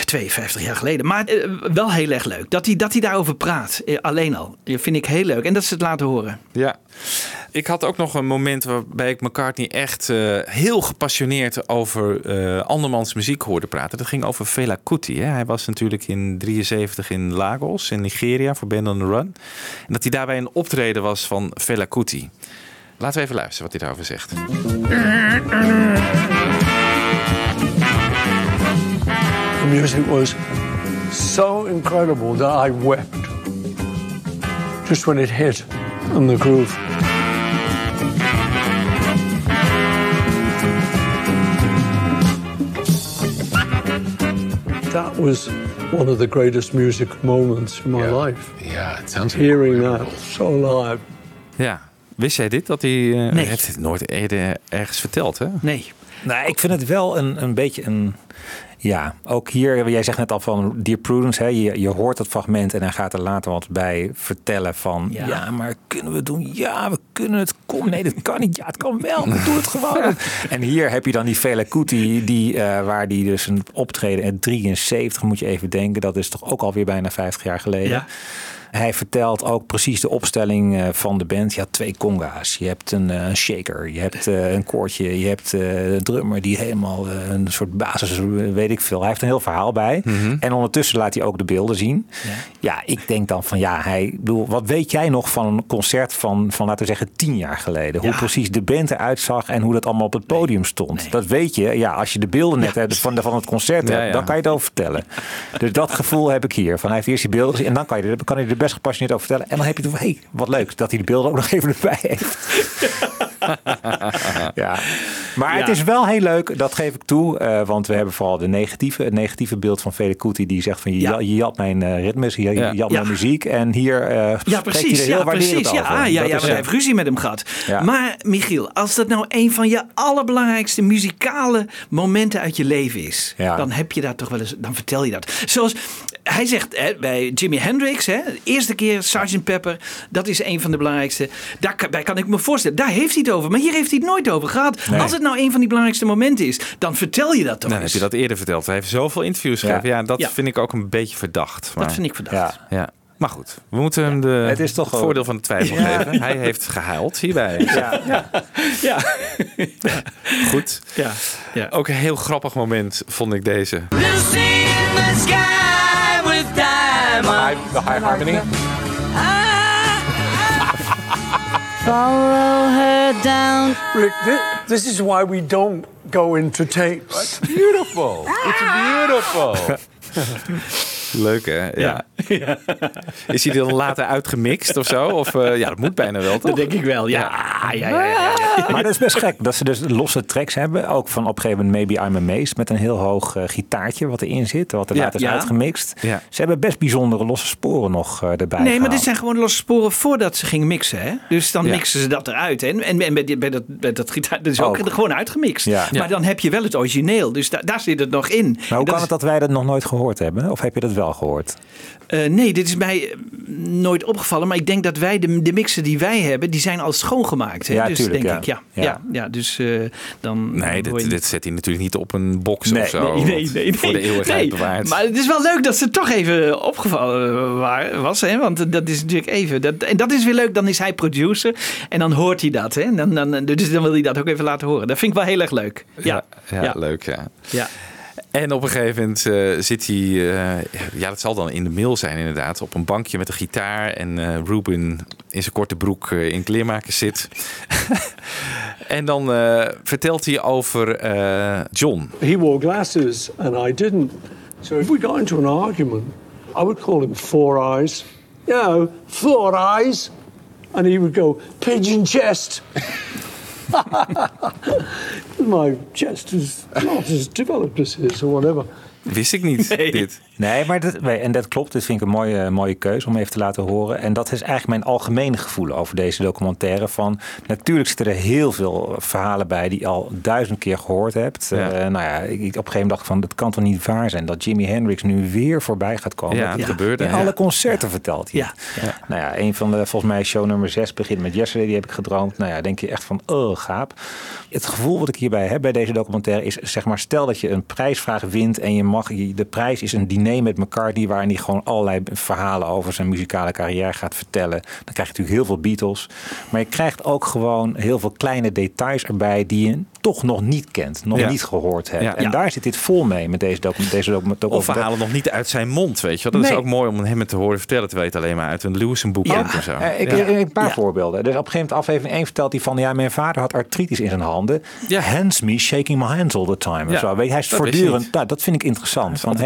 52 jaar geleden. Maar eh, wel heel erg leuk. Dat hij, dat hij daarover praat. Eh, alleen al. Vind ik heel leuk. En dat ze het laten horen.
Ja. Ik had ook nog een moment waarbij ik McCartney echt eh, heel gepassioneerd over eh, andermans muziek hoorde praten. Dat ging over Fela Kuti. Hè. Hij was natuurlijk in 73 in Lagos in Nigeria voor Band on the Run. En dat hij daarbij een optreden was van Fela Kuti. Laten we even luisteren wat hij daarover zegt. [laughs]
music was so incredible that I wept just when it hit on the groove. That was one of the greatest music moments in my
Yeah.
life.
Yeah, it sounds
Hearing
incredible.
that so live.
Ja. Wist jij dit? Dat hij eh,
Nee.
heeft het nooit eerder ergens verteld, hè?
Nee.
Nou, ik vind het wel een, een beetje een. Ja, ook hier, jij zegt net al van Dear Prudence, hè, je, je hoort dat fragment en hij gaat er later wat bij vertellen van, ja.
Ja.
maar kunnen we het doen? Ja, we kunnen het. Kom, nee, dat kan niet. Ja, het kan wel. Doe het gewoon. [laughs] en hier heb je dan die Fela Kuti, die, eh, waar die dus een optreden in 73, moet je even denken, dat is toch ook alweer bijna 50 jaar geleden.
Ja.
Hij vertelt ook precies de opstelling eh, van de band. Je had twee conga's, je hebt een, eh, een shaker, je hebt eh, een koortje, je hebt een drummer die helemaal een soort basis, weet ik veel. Hij heeft een heel verhaal bij. En ondertussen laat hij ook de beelden zien. Ja. ik denk dan van ja, hij, bedoel, wat weet jij nog van een concert van, van laten we zeggen tien jaar geleden? Hoe
Ja.
precies de band eruit zag en hoe dat allemaal op het podium stond. Dat weet je, ja, als je de beelden net hebt van, van het concert
Ja,
hebt,
ja.
dan kan je het over vertellen. Dus dat gevoel heb ik hier. Van hij heeft eerst die beelden en dan kan je, kan je er best gepassioneerd over vertellen. En dan heb je het hey, wat leuk dat hij de beelden ook nog even erbij heeft. [laughs] ja. Maar het
Ja.
is wel heel leuk, dat geef ik toe. eh, want we hebben vooral de negatieve, het negatieve beeld van Fede Kuti. Die zegt van, je,
Ja.
ja. je jat mijn eh, ritmes, je, je
Ja.
jat
Ja.
mijn muziek. En hier eh
Ja,
spreekt hij
precies.
er heel
Ja, precies. Ja,
over.
ah, ja,
Dat
ja,
is,
we hebben ruzie met hem gehad.
Ja.
Maar Michiel, als dat nou een van je allerbelangrijkste muzikale momenten uit je leven is,
Ja.
dan heb je dat toch wel eens, dan vertel je dat. Zoals hij zegt hè, bij Jimi Hendrix, hè, de eerste keer Sgt. Pepper, dat is een van de belangrijkste. Daar kan, ik me voorstellen, daar heeft hij het over. Maar hier heeft hij het nooit over gehad.
Nee.
Als het nou een van die belangrijkste momenten is, dan vertel je dat toch
Nou, heb je dat eerder verteld. Hij heeft zoveel interviews
Ja.
gegeven. Ja, dat
Ja.
vind ik ook een beetje verdacht. Maar,
Dat vind ik verdacht.
ja.
Ja. Maar goed, we moeten hem de,
Het is toch
het
wel-
voordeel van de twijfel geven. Hij heeft gehuild hierbij.
Ja, ja.
Ja.
Goed.
Ja. ja.
Ook een heel grappig moment vond ik deze.
Lucy in the sky diamonds.
High, the high harmony. [laughs]
Follow her down.
Rick, thi- this is why we don't go into tapes.
Beautiful. It's beautiful. [laughs]
Leuk hè? [laughs] Ja. Is hij dan later uitgemixt of zo? Of, eh, ja, dat moet bijna wel toch?
Dat denk ik wel, ja. ja, ja, ja, ja, ja.
Maar dat is best gek dat ze dus losse tracks hebben. Ook van op een gegeven moment Maybe I'm Amazed. Met een heel hoog eh, gitaartje wat erin zit. Wat er
Ja,
later is
ja.
uitgemixt.
Ja.
Ze hebben best bijzondere losse sporen nog eh, erbij
Nee, maar dit zijn gewoon losse sporen voordat ze gingen mixen. Hè? Dus dan
Ja.
mixen ze dat eruit. Hè? En, en, en bij, die- bij, dat, bij dat gitaar, dat is ook,
Ook.
er gewoon uitgemixt.
Ja.
Maar
Ja.
dan heb je wel het origineel. Dus da- daar zit het nog in.
Maar hoe kan
is-
het dat wij dat nog nooit gehoord hebben? Of heb je dat wel gehoord?
Eh, nee, dit is mij eh, nooit opgevallen. Maar ik denk dat wij, de, de mixen die wij hebben, die zijn al schoongemaakt. Hè?
Ja,
dus
tuurlijk,
denk
ja.
ik, ja.
Ja.
ja. Ja, dus eh, dan...
Nee, dit, dit zet hij natuurlijk niet op een box
Nee,
of zo.
Nee, nee, nee.
Voor de eeuwigheid
Nee,
bewaard.
Maar het is wel leuk dat ze toch even opgevallen waren, was. Hè? Want dat is natuurlijk even. Dat, en dat is weer leuk. Dan is hij producer. En dan hoort hij dat. Hè? En Dan, dan, dus dan wil hij dat ook even laten horen. Dat vind ik wel heel erg leuk. Ja,
ja, ja, leuk ja.
ja.
En op een gegeven moment eh, zit hij, eh, ja, dat zal dan in de mail zijn inderdaad, op een bankje met een gitaar. En eh, Ruben in zijn korte broek in kleermakers zit. [laughs] en dan vertelt hij over John.
He wore glasses and I didn't. So if we got into an argument, I would call him Four Eyes. You know, Four Eyes. And he would go, Pigeon chest. [laughs] [laughs] My chest is not as developed as his or whatever.
Wist ik niet, dit.
Nee, maar dat, nee, en dat klopt. Dat vind ik een mooie, mooie keuze om even te laten horen. En dat is eigenlijk mijn algemene gevoel over deze documentaire. Van, natuurlijk zitten er heel veel verhalen bij die je al duizend keer gehoord hebt.
Ja.
Eh, nou ja, ik, op een gegeven moment dacht ik van, dat kan toch niet waar zijn dat Jimi Hendrix nu weer voorbij gaat komen.
Ja,
Dat
gebeurde,
In alle concerten vertelt hij.
Ja.
Ja. Nou ja, een van de, volgens mij show nummer 6 begint met Yesterday, die heb ik gedroomd. Nou ja, denk je echt van, oh, gaap. Het gevoel wat ik hierbij heb bij deze documentaire is, zeg maar, stel dat je een prijsvraag wint en je mag, de prijs is een diner met McCartney waarin hij gewoon allerlei verhalen over zijn muzikale carrière gaat vertellen. Dan krijg je natuurlijk heel veel Beatles, maar je krijgt ook gewoon heel veel kleine details erbij die je toch nog niet kent, nog
Ja.
niet gehoord hebt.
Ja.
En
Ja.
daar zit dit vol mee met deze docu- deze documentaire.
Of verhalen nog niet uit zijn mond, weet je wel. Dat
Nee.
is ook mooi om hem te horen vertellen, het alleen maar uit een Lewison boek kent en zo.
Eh, ik,
Ja.
Een paar
Ja.
voorbeelden. Dus op een gegeven moment aflevering 1 vertelt hij van... ja, mijn vader had artritis in zijn handen.
Ja.
Hands me, shaking my hands all the time.
Ja,
zo. Weet hij is
dat
voortdurend... Nou, dat vind ik interessant. Van, hey,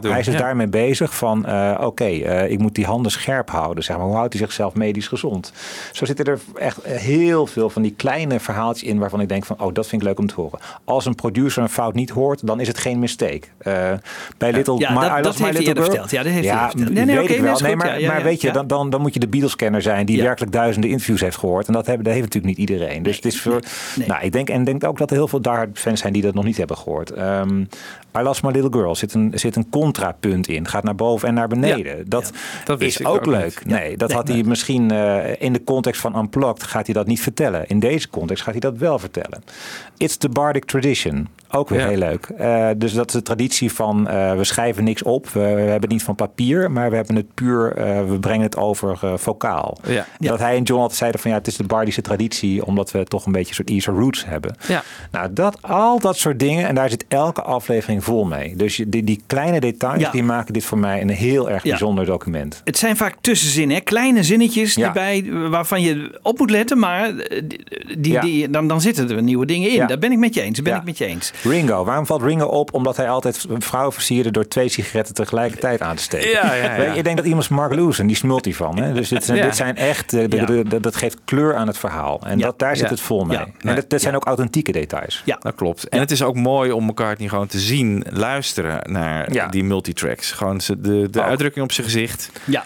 doen.
Hij is dus
Ja.
daarmee bezig van... eh, oké, eh, ik moet die handen scherp houden. Zeg maar. Hoe houdt hij zichzelf medisch gezond? Zo zitten er echt heel veel van die kleine verhaaltjes in... waarvan ik denk van, oh, dat vind ik leuk om te horen. Als een producer een fout niet hoort, dan is het geen mistake. Eh, bij Little...
Ja,
My-
dat-
I
dat
My Little Girl-
verteld. Ja, dat heeft
ja,
verteld. Nee, nee, goed.
maar,
Ja,
maar weet je, dan, dan, dan moet je de Beatles-kenner zijn die werkelijk duizenden interviews heeft gehoord. En dat, hebben, dat heeft natuurlijk niet iedereen. Dus het is voor.
Nee.
Nou, ik denk, en denk ook dat er heel veel diehard fans zijn die dat nog niet hebben gehoord. Ehm I Lost My Little Girl zit een, zit een contrapunt in. Gaat naar boven en naar beneden. Dat,
dat
is ook,
ook
leuk. Nee, dat
Nee,
had hij misschien eh, in de context van Unplugged gaat hij dat niet vertellen. In deze context gaat hij dat wel vertellen. It's the Bardic Tradition. Ook weer
Ja.
heel leuk. Eh, dus dat is de traditie van eh, we schrijven niks op. We, we hebben het niet van papier, maar we hebben het puur, eh, we brengen het over eh, vocaal.
Ja.
Dat hij en John altijd zeiden van ja, het is de Bardische traditie, omdat we toch een beetje een soort Easter roots hebben.
Ja.
Nou, dat, al dat soort dingen, en daar zit elke aflevering vol mee. Dus die, die kleine details,
Ja.
die maken dit voor mij een heel erg
Ja.
bijzonder document.
Het zijn vaak tussenzinnen, hè? kleine zinnetjes
Ja.
erbij waarvan je op moet letten, maar die, die,
Ja.
die- dan, dan zitten er nieuwe dingen in.
Ja.
Daar ben ik met je eens. Daar ben
Ja.
ik met je eens.
Ringo, waarom valt Ringo op? Omdat hij altijd een vrouw versierde door twee sigaretten tegelijkertijd aan te steken.
Ja, ja,
Ik denk dat iemand is Mark Lewis en die smult hij van. Hè? Dus dit dit zijn echt, eh, de,
Ja.
de- de- dat geeft kleur aan het verhaal. En dat, daar zit het vol mee. En dat, dat zijn ook authentieke details.
Ja.
Dat klopt. En het is ook mooi om elkaar niet gewoon te zien, luisteren naar die multitracks. Gewoon de, de
Ook.
uitdrukking op zijn gezicht.
Ja.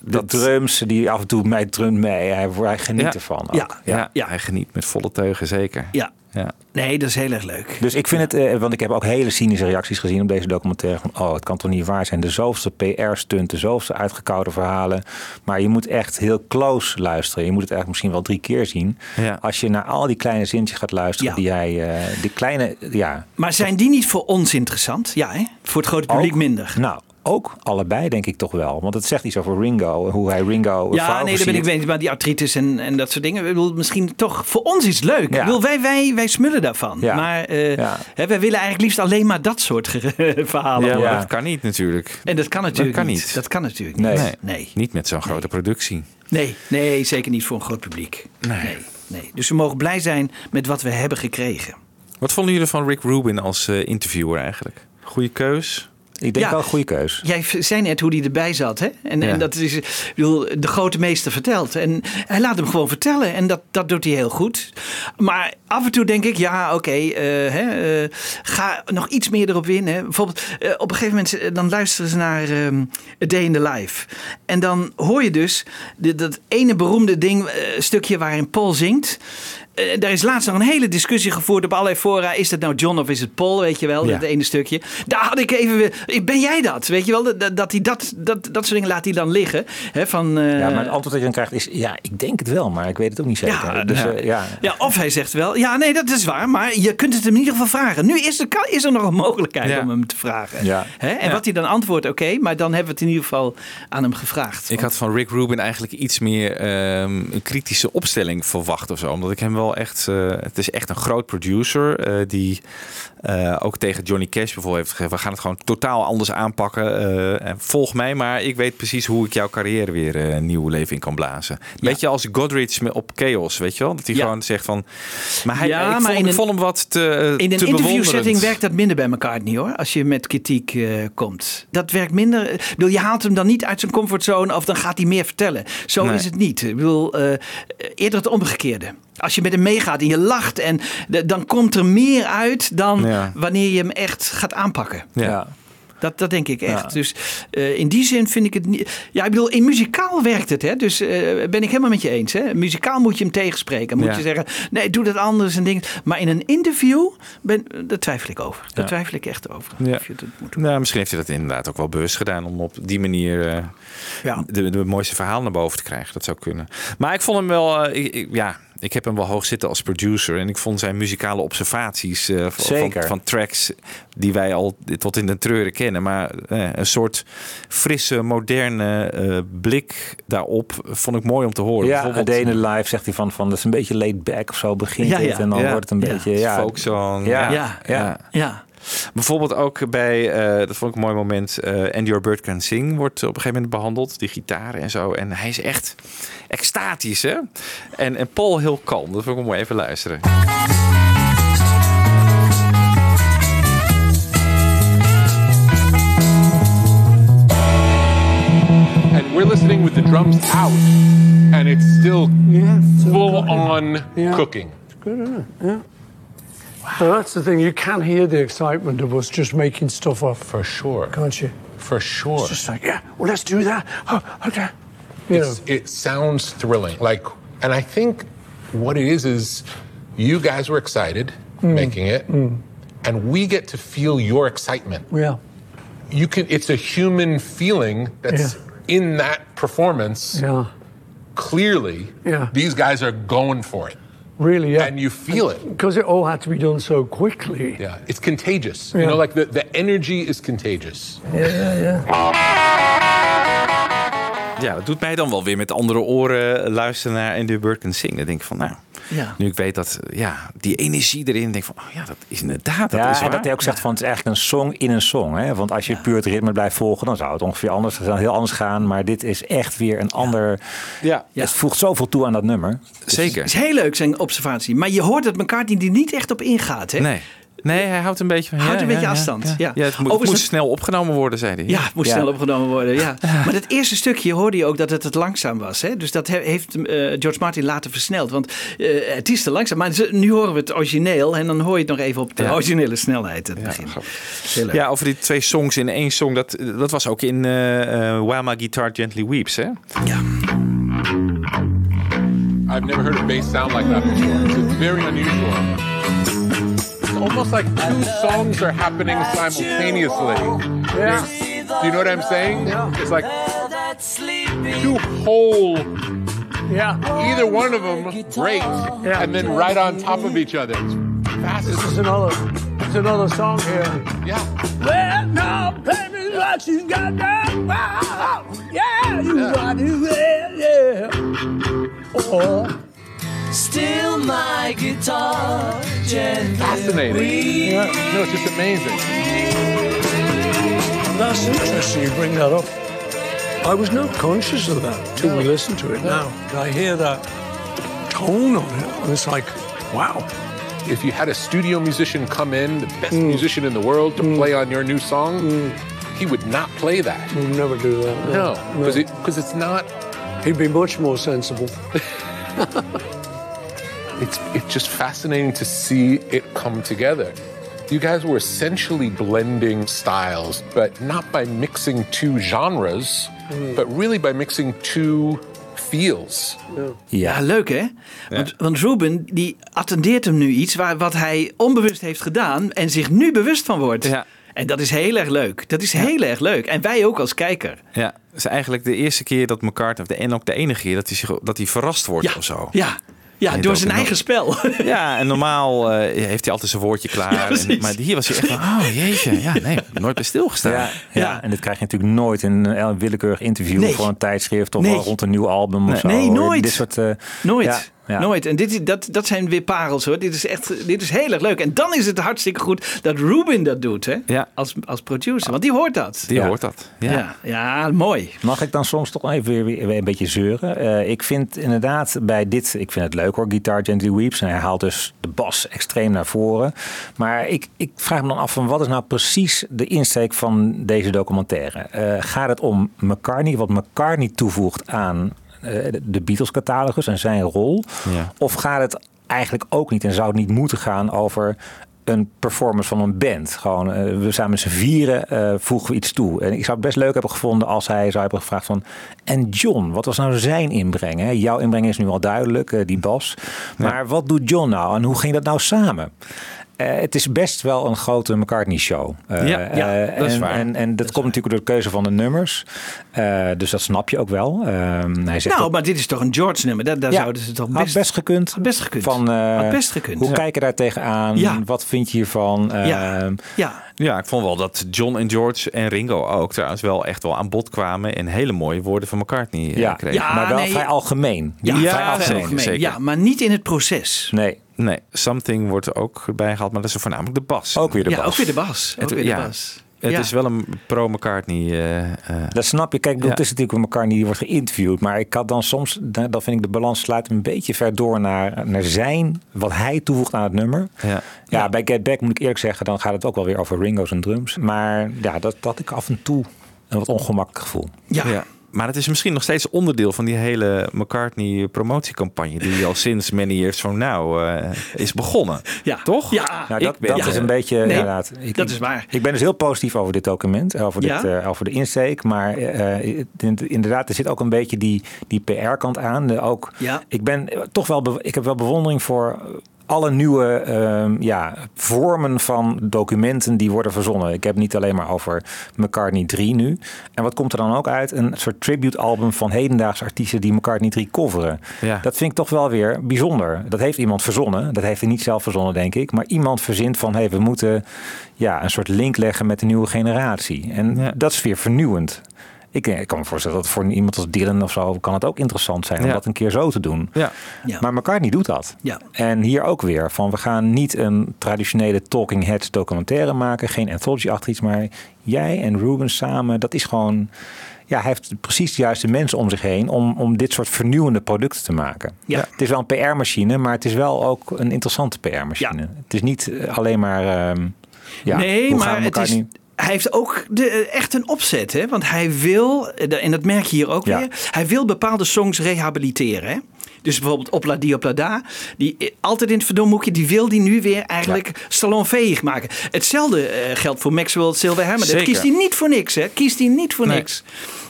De
Dat-
drums, die af en toe mij drumt mee. Hij, hij geniet
Ja.
ervan. Ook.
Ja.
Ja,
Ja.
hij geniet met volle teugen, zeker.
Ja.
Ja.
Nee, dat is heel erg leuk.
Dus ik vind het, eh, want ik heb ook hele cynische reacties gezien op deze documentaire. Van, oh, het kan toch niet waar zijn. De zoveelste PR-stunt, de zoveelste uitgekoude verhalen. Maar je moet echt heel close luisteren. Je moet het eigenlijk misschien wel drie keer zien.
Ja.
Als je naar al die kleine zinnetjes gaat luisteren.
Ja.
Die hij, eh, die kleine, ja.
Maar zijn die niet voor ons interessant? Ja, hè? voor het grote publiek
Ook-
minder.
Nou, ook allebei denk ik toch wel. Want het zegt iets over Ringo. Hoe hij Ringo
Ja, nee, daar ben ik mee. Maar die artritis en, en dat soort dingen. Ik bedoel, misschien toch voor ons is het leuk.
Ja.
Ik bedoel, wij, wij, wij smullen daarvan.
Ja.
Maar eh,
Ja.
hè, wij willen eigenlijk liefst alleen maar dat soort [laughs] verhalen
Ja, maar dat kan niet natuurlijk.
En dat kan natuurlijk
kan
niet.
niet.
Dat kan natuurlijk
Nee.
niet.
Nee.
Nee.
Niet met zo'n grote productie.
Nee, nee, zeker niet voor een groot publiek. Nee. nee. Dus we mogen blij zijn met wat we hebben gekregen.
Wat vonden jullie van Rick Rubin als eh, interviewer eigenlijk? Goeie keus?
Ik denk
Ja.
wel een goede keus.
Jij zei net hoe hij erbij zat. Hè? En,
Ja.
en dat is ik bedoel, de grote meester vertelt. En hij laat hem gewoon vertellen. En dat, dat doet hij heel goed. Maar af en toe denk ik, ja, oké, eh, eh, ga nog iets meer erop in. Hè? Bijvoorbeeld, eh, op een gegeven moment dan luisteren ze naar A Day in the Life. En dan hoor je dus de- dat ene beroemde ding, stukje waarin Paul zingt. Eh, daar is laatst nog een hele discussie gevoerd op allerlei fora. Is het nou John of is het Paul? Weet je wel,
Ja.
dat ene stukje. Daar had ik even weer. Ben jij dat? Weet je wel, dat, dat, hij dat, dat, dat soort dingen laat hij dan liggen. Hè, van, eh,
Ja, maar het antwoord dat je dan krijgt is... Ja, ik denk het wel, maar ik weet het ook niet zeker.
Ja,
dus,
ja.
eh, ja.
Ja, of hij zegt wel, ja, nee, dat is waar, maar je kunt het hem in ieder geval vragen. Nu is er, is er nog een mogelijkheid
Ja.
om hem te vragen.
Ja.
Hè? En wat hij dan antwoordt, oké, maar dan hebben we het in ieder geval aan hem gevraagd.
Ik had van Rick Rubin eigenlijk iets meer ehm, een kritische opstelling verwacht of zo. Omdat ik hem wel wel echt, eh, het is echt een groot producer eh, die eh, ook tegen Johnny Cash bijvoorbeeld heeft gezegd, we gaan het gewoon totaal anders aanpakken. en volg mij, maar ik weet precies hoe ik jouw carrière weer een nieuw leven in kan blazen. Weet je, als Godrich op Chaos, weet je wel? Dat hij
Ja.
gewoon zegt van, maar hij,
Ja,
ik,
maar
vond, ik
een-
vond hem wat te
In een
te
interviewsetting werkt dat minder bij elkaar niet hoor. Als je met kritiek komt. Dat werkt minder. Ik bedoel, je haalt hem dan niet uit zijn comfortzone of dan gaat hij meer vertellen. Zo
Nee.
is het niet. Ik bedoel, eerder het omgekeerde. Als je met hem meegaat en je lacht en de- dan komt er meer uit dan
Ja.
wanneer je hem echt gaat aanpakken.
Ja.
Dat, dat denk ik echt.
Ja.
Dus eh, in die zin vind ik het niet. Ja, ik bedoel, in muzikaal werkt het. Hè? Dus eh, ben ik helemaal met je eens. Hè? Muzikaal moet je hem tegenspreken. Moet
Ja.
je zeggen, nee, doe dat anders en dingen. Maar in een interview, ben, daar twijfel ik over. Daar
Ja.
twijfel ik echt over.
Ja.
Of je dat moet doen.
Nou, misschien heeft hij dat inderdaad ook wel bewust gedaan om op die manier eh,
Ja.
de, de mooiste verhaal naar boven te krijgen. Dat zou kunnen. Maar ik vond hem wel, eh, ik, ik- ja, ik heb hem wel hoog zitten als producer. En ik vond zijn muzikale observaties eh, van,
Zeker.
van, van tracks die wij al tot in de treuren kennen. Maar eh, een soort frisse, moderne eh, blik daarop vond ik mooi om te horen.
Ja,
Bijvoorbeeld-
Adene Live zegt hij van, van dat is een beetje laid back of zo begint
Ja,
het.
ja.
En dan
Ja.
wordt het een
Ja.
beetje... Ja,
folksong.
Ja.
Ja.
ja.
Ja.
Bijvoorbeeld ook bij, eh, dat vond ik een mooi moment, eh Andy Your Bird Can Sing wordt op een gegeven moment behandeld. Die gitaren en zo. En hij is echt extatisch, hè? En, en Paul heel kalm. Dat vond ik mooi. Even luisteren.
And we're listening with the drums out, and it's still
Yeah.
full on
Yeah.
cooking.
Good, isn't it? Yeah. So that's the thing. You can hear the excitement of us just making stuff up,
For sure.
can't you?
For sure.
It's just like, yeah, well, let's do that. Oh, okay. You know,
it sounds thrilling. Like, and I think what it is is you guys were excited
Mm.
making it, and we get to feel your excitement.
yeah.
You can. It's a human feeling that's in that performance.
Yeah.
Clearly,
Yeah.
these guys are going for it,
Really, yeah.
and you feel it.
Because it all had to be done so quickly.
Yeah, it's contagious.
Yeah.
You know, like the, the energy is contagious.
Yeah, yeah.
Ja, dat doet mij dan wel weer met andere oren luisteren naar Andy Bird Can Sing. Dan denk ik van, nou,
Ja.
nu ik weet dat, ja, die energie erin, denk ik van, oh ja, dat is inderdaad, dat
Ja,
is
en
waar.
dat hij ook zegt van het is eigenlijk een song in een song. Hè? Want als je puur het ritme blijft volgen, dan zou het ongeveer anders, het zou heel anders gaan. Maar dit is echt weer een ander.
Ja,
Het voegt zoveel toe aan dat nummer.
zeker.
is heel leuk zijn observatie. Maar je hoort dat McCartney er niet echt op ingaat. Hè?
Nee. Nee, hij houdt een beetje van.
Houdt
ja,
een beetje
ja,
afstand, ja.
Ja, het, moet, het
Overigens-
moest snel opgenomen worden, zei hij.
Ja, het moest
Ja.
snel opgenomen worden. [laughs] Ja. Maar dat eerste stukje hoorde je ook dat het het langzaam was. Hè? Dus dat he- heeft eh, George Martin later versneld. Want eh, het is te langzaam. Maar nu horen we het origineel. En dan hoor je het nog even op de
Ja.
originele snelheid. Het
Ja,
begin.
Ja, over die twee songs in één song. Dat, dat was ook in eh eh, While My Guitar Gently Weeps, hè?
Ja.
I've never heard a bass sound like that before. It's very unusual. Almost like two songs are happening simultaneously.
Yeah.
Do you know what I'm saying?
Yeah.
It's like two whole,
Yeah.
either one of them great,
Yeah.
and then right on top of each other. It's
This is another, it's another song here.
Yeah.
Well, now, baby, what you got now? Wow. Yeah, you got it, yeah. Oh,
Still my guitar gently
Fascinating.
yeah.
No, it's just amazing.
That's interesting you bring that up. I was not conscious of that till we listen to it now. I hear that tone on it, and it's like, wow.
If you had a studio musician come in, the best mm. musician in the world, to mm. play on your new song, mm. he would not play that.
He would never do that.
No, because it, 'cause it's not
He'd be much more sensible. [laughs]
it's it's just fascinating to see it come together. You guys were essentially blending styles, but not by mixing two genres, but really by mixing two feels.
Ja, leuk hè? Want, want Ruben die attendeert hem nu iets waar, wat hij onbewust heeft gedaan en zich nu bewust van wordt.
Ja.
En dat is heel erg leuk. Dat is heel erg leuk. En wij ook als kijker.
Ja, het is eigenlijk de eerste keer dat McCartney, of de, en ook de enige keer, dat hij, zich, dat hij verrast wordt
Ja,
of zo.
ja. Ja, door zijn eigen spel. [laughs]
Ja, en normaal eh, heeft hij altijd zijn woordje klaar. [laughs]
Ja,
En- maar hier was hij echt van, oh jeetje, ja, nee, nooit bij stilgestaan.
Ja, ja. en dit krijg je natuurlijk nooit in een willekeurig interview
Nee.
voor een tijdschrift of
Nee.
rond een nieuw album of zo.
Nee, nooit.
Dit soort, eh,
Nooit.
Ja.
Nooit. En dit, is- dat, dat zijn weer parels hoor. Dit is echt dit is heel erg leuk. En dan is het hartstikke goed dat Ruben dat doet hè?
Ja.
Als, als producer. Want die hoort dat.
Die
Ja.
hoort dat. Ja.
Ja, ja mooi.
Mag ik dan soms toch even weer, weer een beetje zeuren? Eh, ik vind inderdaad bij dit, ik vind het leuk hoor, Guitar Gently Weeps. En hij haalt dus de bas extreem naar voren. Maar ik, ik vraag me dan af van wat is nou precies de insteek van deze documentaire? Eh, gaat het om McCartney, wat McCartney toevoegt aan de Beatles catalogus en zijn rol?
Ja.
Of gaat het eigenlijk ook niet en zou het niet moeten gaan over een performance van een band. Gewoon, eh, we zijn met z'n vieren, eh, voegen we iets toe. En ik zou het best leuk hebben gevonden als hij zou hebben gevraagd van... En John, wat was nou zijn inbreng? Hè? Jouw inbreng is nu al duidelijk, eh, die bas. Maar wat doet John nou en hoe ging dat nou samen? Eh, het is best wel een grote McCartney-show. Eh,
Ja, ja,
eh,
dat is
en,
waar.
En, en dat, komt natuurlijk door de keuze van de nummers. Dus dat snap je ook wel. Ehm, hij zegt
Nou,
ook-
maar dit is toch een George nummer. Daar, daar
Ja,
zouden ze toch
had
best...
best gekund.
Had best gekund.
Van,
best gekund.
Hoe
Ja.
kijk je daar tegenaan? Wat vind je hiervan?
Ja. Ja,
Ja, ik vond wel dat John en George en Ringo ook trouwens wel echt wel aan bod kwamen en hele mooie woorden van McCartney eh,
Ja,
kregen.
Ja,
maar wel
nee.
vrij algemeen.
ja,
Ja,
vrij
zeker,
algemeen.
zeker.
Ja, maar niet in het proces.
Nee,
Nee, Something wordt er ook bij gehaald, maar dat is voornamelijk de bas.
ook weer de
ja,
bas.
ook weer de bas. Ook
Het-
weer de
ja.
bas.
Het
Ja.
is wel een pro-McCartney. eh, eh,
Dat snap je. Kijk, ik bedoel,
Ja.
het is natuurlijk een McCartney die wordt geïnterviewd. Maar ik had dan soms, dan vind ik de balans sluit een beetje ver door naar, naar zijn, wat hij toevoegt aan het nummer.
ja.
Ja, bij Get Back moet ik eerlijk zeggen, dan gaat het ook wel weer over Ringo's en drums. Maar ja, dat, dat had ik af en toe een wat ongemakkelijk gevoel.
Ja.
Maar het is misschien nog steeds onderdeel van die hele McCartney promotiecampagne die al sinds many years from now eh, is begonnen.
Ja.
Toch?
Ja.
Nou, dat,
ben-
dat
ja.
is een beetje
Nee,
inderdaad. Ik,
dat is waar.
Ik ben dus heel positief over dit document, over, dit, eh, over de insteek. Maar eh, inderdaad, er zit ook een beetje die, die PR-kant aan. De, ook,
Ja.
Ik ben eh, toch wel, ik heb wel bewondering voor alle nieuwe ehm, ja, vormen van documenten die worden verzonnen. Ik heb het niet alleen maar over McCartney 3 nu. En wat komt er dan ook uit? Een soort tribute-album van hedendaagse artiesten die McCartney 3 coveren.
Ja.
Dat vind ik toch wel weer bijzonder. Dat heeft iemand verzonnen. Dat heeft hij niet zelf verzonnen, denk ik. Maar iemand verzint van, hey, we moeten ja, een soort link leggen met de nieuwe generatie. En
Ja.
dat is weer vernieuwend. Ik, ik kan me voorstellen dat voor iemand als Dylan of zo kan het ook interessant zijn om
Ja.
dat een keer zo te doen.
Ja.
Ja.
Maar McCartney doet dat.
Ja.
En hier ook weer van we gaan niet een traditionele talking heads documentaire maken, geen anthology achter iets, maar jij en Ruben samen, dat is gewoon ja, hij heeft precies de juiste mensen om zich heen om, om dit soort vernieuwende producten te maken.
Ja.
Het is wel een PR-machine, maar het is wel ook een interessante PR-machine.
Ja.
Het is niet eh, alleen maar. ehm, ja,
nee,
hoe gaan
maar
we
het
elkaar
is,
niet-
hij heeft ook de, eh, echt een opzet. Hè? Want hij wil, eh, en dat merk je hier ook
Ja.
weer, hij wil bepaalde songs rehabiliteren. Hè? Dus bijvoorbeeld Opla Di Opla Da, die eh, altijd in het verdomhoekje, die wil die nu weer eigenlijk salonveeg maken. Hetzelfde eh, geldt voor Maxwell Silverhammer. Dat kiest hij niet voor niks. Hè? Kiest hij niet voor
Nee.
niks.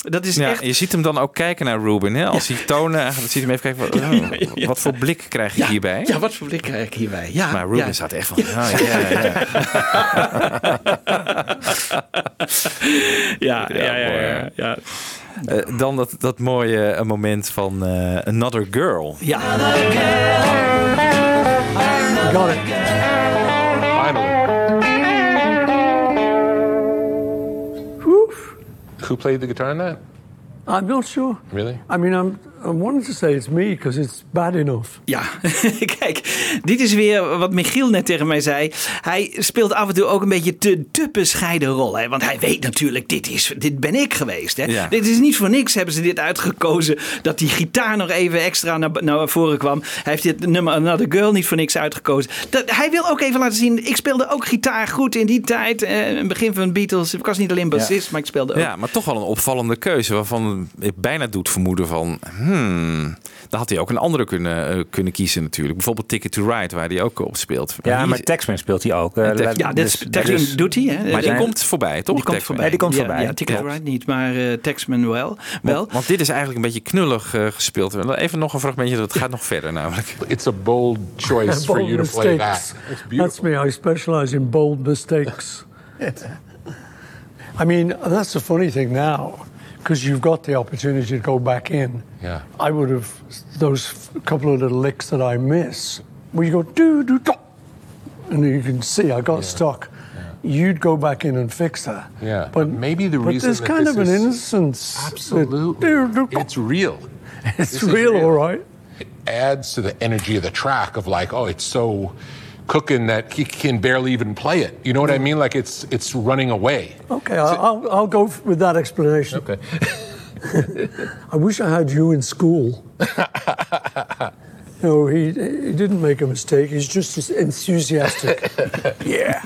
Dat is
Ja,
echt...
je ziet hem dan ook kijken naar Ruben. Hè? Als hij tonen, eigenlijk ziet hem even kijken. Wat, [laughs] oh, wat voor blik krijg je
Ja,
hierbij?
ja, wat voor blik krijg ik hierbij? Ja,
Maar Ruben
ja.
staat echt van. Ja, ja, ja.
Ja, [laughs] [laughs] ja,
Eh, dan dat, dat mooie eh, moment van eh, Another Girl.
Ja.
Got it.
Finally. Who played the guitar in that?
I'm not sure.
Really?
I mean, I'm, I'm wanting to say it's me because it's bad enough.
Ja, [laughs] kijk, dit is weer wat Michiel net tegen mij zei. Hij speelt af en toe ook een beetje te, te bescheiden rol. Hè? Want hij weet natuurlijk, dit, is, dit ben ik geweest. Hè?
Ja.
Dit is niet voor niks hebben ze dit uitgekozen. Dat die gitaar nog even extra naar, naar voren kwam. Hij heeft dit nummer Another Girl niet voor niks uitgekozen. Dat, hij wil ook even laten zien, ik speelde ook gitaar goed in die tijd. Eh, het begin van de Beatles. Ik was niet alleen bassist, maar ik speelde ook.
Ja, maar toch wel een opvallende keuze. Waarvan ik bijna doet vermoeden van. Hmm, dan had hij ook een andere kunnen, eh, kunnen kiezen natuurlijk. Bijvoorbeeld Ticket to Ride, waar hij ook op speelt.
Ja, maar Taxman speelt hij ook. Eh,
Tex-
Ja, dit
dus-
Taxman
dus-
doet hij. Hè?
maar die
zijn-
komt voorbij, toch?
Die komt voorbij.
Ja, die komt
Ja,
voorbij.
Ja, Ticket to. Ride niet, maar eh Taxman wel. wel.
Want, want dit is eigenlijk een beetje knullig eh, gespeeld. Even nog een fragmentje, dat gaat nog verder namelijk. [laughs]
It's a bold choice for you to play that. It's
That's me. I specialize in bold mistakes. [laughs] I mean, that's the funny thing now, because you've got the opportunity to go back in.
Yeah.
I would have those couple of little licks that I miss, where you go do do do, and you can see I got stuck. You'd go back in and fix that.
Yeah,
but
maybe the
but
reason
there's kind of an innocence.
Absolutely.
do, do, do.
It's real. [laughs]
It's real,
real.
all right.
It adds to the energy of the track of like, oh, it's so cooking that he can barely even play it. You know what I mean? Like it's it's running away.
Okay, I'll, I'll, I'll go with that explanation.
Okay. [laughs]
I wish I had you in school. [laughs] no, he, he didn't make a mistake. He's just as enthusiastic. [laughs] yeah.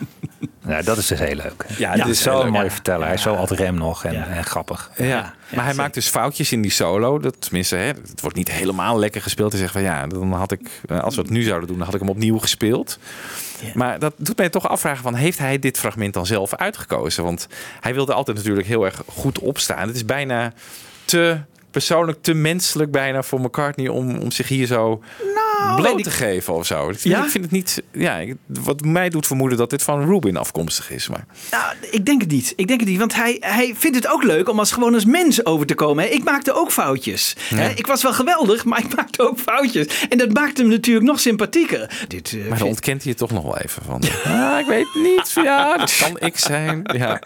Nou, dat is dus heel leuk.
Ja,
het
dat
is
leuk.
mooi verteller. Hij is zo altijd rem nog en, en grappig.
Ja, maar hij maakt dus foutjes in die solo. Dat, tenminste, hè, het wordt niet helemaal lekker gespeeld. Hij zegt van ja, dan had ik, eh, als we het nu zouden doen, dan had ik hem opnieuw gespeeld. Maar dat doet mij toch afvragen van, heeft hij dit fragment dan zelf uitgekozen? Want hij wilde altijd natuurlijk heel erg goed opstaan. Het is bijna te persoonlijk, te menselijk bijna voor McCartney om, om zich hier zo
weet
bloot te geven of zo. Ik vind,
Ja?
ik vind het niet, ja, ik- wat mij doet vermoeden dat dit van Rubin afkomstig is. Maar
Nou, ik denk het niet. Ik denk het niet, want hij, hij vindt het ook leuk om als gewoon als mens over te komen. hè. Ik maakte ook foutjes. Hè, Ik was wel geweldig, maar ik maakte ook foutjes. En dat maakt hem natuurlijk nog sympathieker. Dit, eh,
Maar dan ontkent hij het toch nog wel even van. Ah, ik weet niet. Ja, dat kan [laughs] ik zijn. Ja.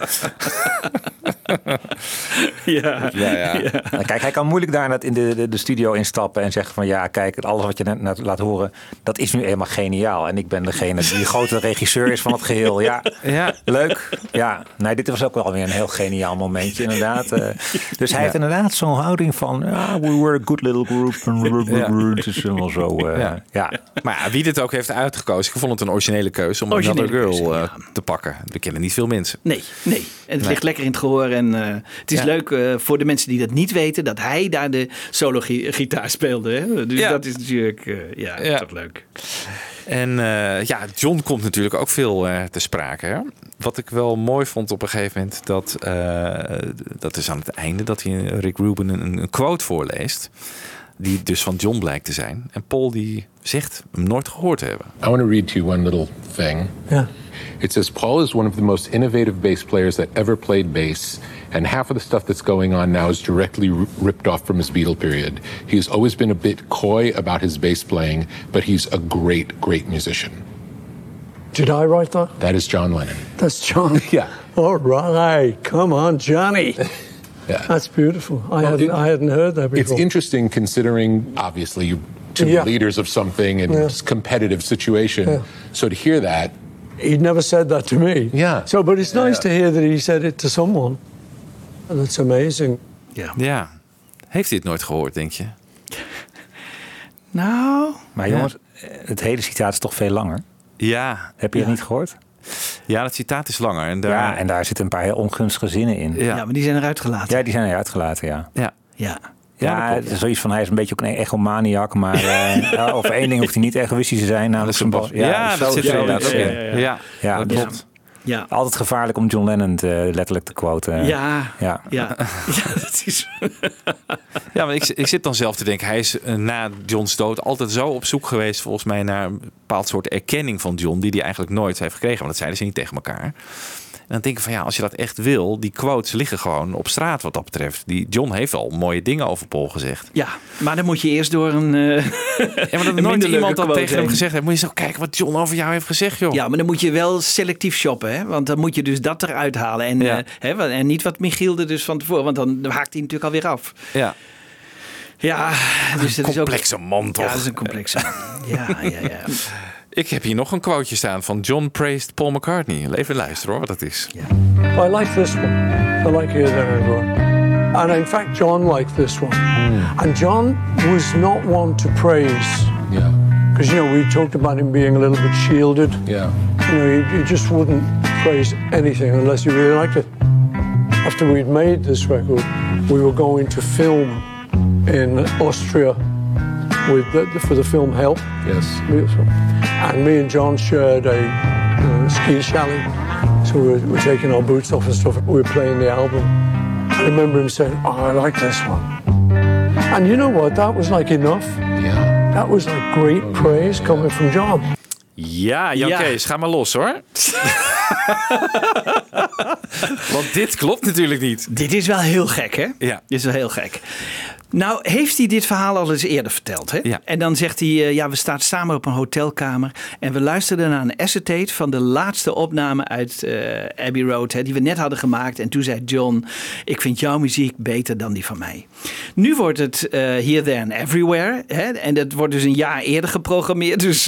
[laughs]
ja.
Ja, ja.
Nou, Kijk, hij kan moeilijk daar in de, de, de studio instappen en zeggen van ja, kijk, alles wat je net, net laat horen, dat is nu eenmaal geniaal. En ik ben degene die de grote regisseur is van het geheel. Ja,
Ja.
leuk. Ja, nee, dit was ook wel weer een heel geniaal momentje, inderdaad. Eh, dus hij heeft inderdaad zo'n houding van, ja, we were a good little group. Het is wel zo, eh,
Ja.
ja.
Maar ja, wie dit ook heeft uitgekozen, ik vond het een originele keuze om
Originele
Another Girl
keuze,
eh, te pakken. We kennen niet veel mensen.
Nee, nee. En het ligt lekker in het gehoor. En eh, het is
Ja.
leuk eh, voor de mensen die dat niet weten, dat hij daar de solo-gitaar speelde. Hè? Dus
Ja.
dat is natuurlijk, eh, ja,
Ja.
toch leuk.
En eh, ja, John komt natuurlijk ook veel eh, te sprake. Hè? Wat ik wel mooi vond op een gegeven moment, dat, eh, dat is aan het einde, dat hij Rick Rubin een, een quote voorleest. Die dus van John blijkt te zijn. En Paul die zegt hem nooit gehoord te hebben.
I want to read to you one little thing.
Yeah.
It says Paul is one of the most innovative bass players that ever played bass, and half of the stuff that's going on now is directly r- ripped off from his Beatle period. He's always been a bit coy about his bass playing, but he's a great, great musician.
Did I write that?
That is John Lennon.
That's John. [laughs]
Yeah.
All right. Come on, Johnny. [laughs]
Yeah.
That's beautiful. I, hadn't,
it-
I hadn't heard that before.
It's interesting considering, obviously, you to be
Yeah.
leaders of something and
Yeah.
competitive situation.
Yeah.
So to hear that,
He'd never said that to me.
Yeah.
So, but it's nice to hear that he said it to someone. And that's amazing.
Ja.
Ja. Heeft hij het nooit gehoord, denk je? [laughs]
Nou,
Maar jongens, het hele citaat is toch veel langer?
Ja.
Heb je het niet gehoord?
Ja, dat citaat is langer. En daar,
Ja, en daar zitten een paar heel ongunstige zinnen in.
ja. maar die zijn eruit gelaten.
Ja, die zijn eruit gelaten, ja.
ja.
Ja.
Ja, is zoiets van hij is een beetje ook een egomaniac, maar [laughs] eh, ja, over één ding hoeft hij niet egoïstisch te zijn, namelijk zijn bas.
Ja, dat zit er inderdaad in.
ja, ja.
Ja,
Ja,
dat klopt.
Ja.
Altijd gevaarlijk om John Lennon te, letterlijk te quoten.
Ja,
Ja.
ja. ja, [laughs] dat is...
Ja, maar ik, ik zit dan zelf te denken, hij is eh, na John's dood altijd zo op zoek geweest, volgens mij, naar een bepaald soort erkenning van John, die hij eigenlijk nooit heeft gekregen. Want dat zeiden ze niet tegen elkaar. En dan denk ik van ja, als je dat echt wil, die quotes liggen gewoon op straat wat dat betreft. Die John heeft al mooie dingen over Paul gezegd.
Ja, maar dan moet je eerst door een... eh, [laughs]
Ja, maar dat
Een
nooit iemand dat tegen hem gezegd heeft. Moet je zo kijken wat John over jou heeft gezegd, joh.
Ja, maar dan moet je wel selectief shoppen, hè? Want dan moet je dus dat eruit halen. En,
Ja.
eh, hè, en niet wat Michiel er dus van tevoren, want dan haakt hij natuurlijk alweer af.
ja.
Ja, dus dat is ook...
Complexe man toch?
Ja, dat is een complexe man. Ja, ja, ja. [laughs]
Ik heb hier nog een quoteje staan van John praised Paul McCartney. Even luisteren hoor, wat dat is.
I like this one. I like Here, There, Everywhere. And in fact, John liked this one. And John was not one to praise.
yeah,
Because, you know, we talked about him being a little bit shielded.
yeah.
You know, he, he just wouldn't praise anything unless he really liked it. After we'd made this record, we were going to film in Austria with the, for the film Help.
Yes.
And me and John shared a uh, ski chalet. So we were, we were taking our boots off and stuff. We were playing the album. I remember him saying, Oh, I like this one. And you know what? That was like enough.
Yeah.
That was like great praise coming from John.
Ja, Jan
Ja.
Kees, ga maar los hoor. [laughs] Want dit klopt natuurlijk niet.
Dit is wel heel gek, hè?
Ja.
Dit is wel heel gek. Nou, heeft hij dit verhaal al eens eerder verteld? Hè?
Ja.
En dan zegt hij, eh, ja, we staan samen op een hotelkamer en we luisterden naar een acetate van de laatste opname uit eh, Abbey Road, hè, die we net hadden gemaakt. En toen zei John, ik vind jouw muziek beter dan die van mij. Nu wordt het eh Here, There and Everywhere. Hè? En dat wordt dus een jaar eerder geprogrammeerd. Dus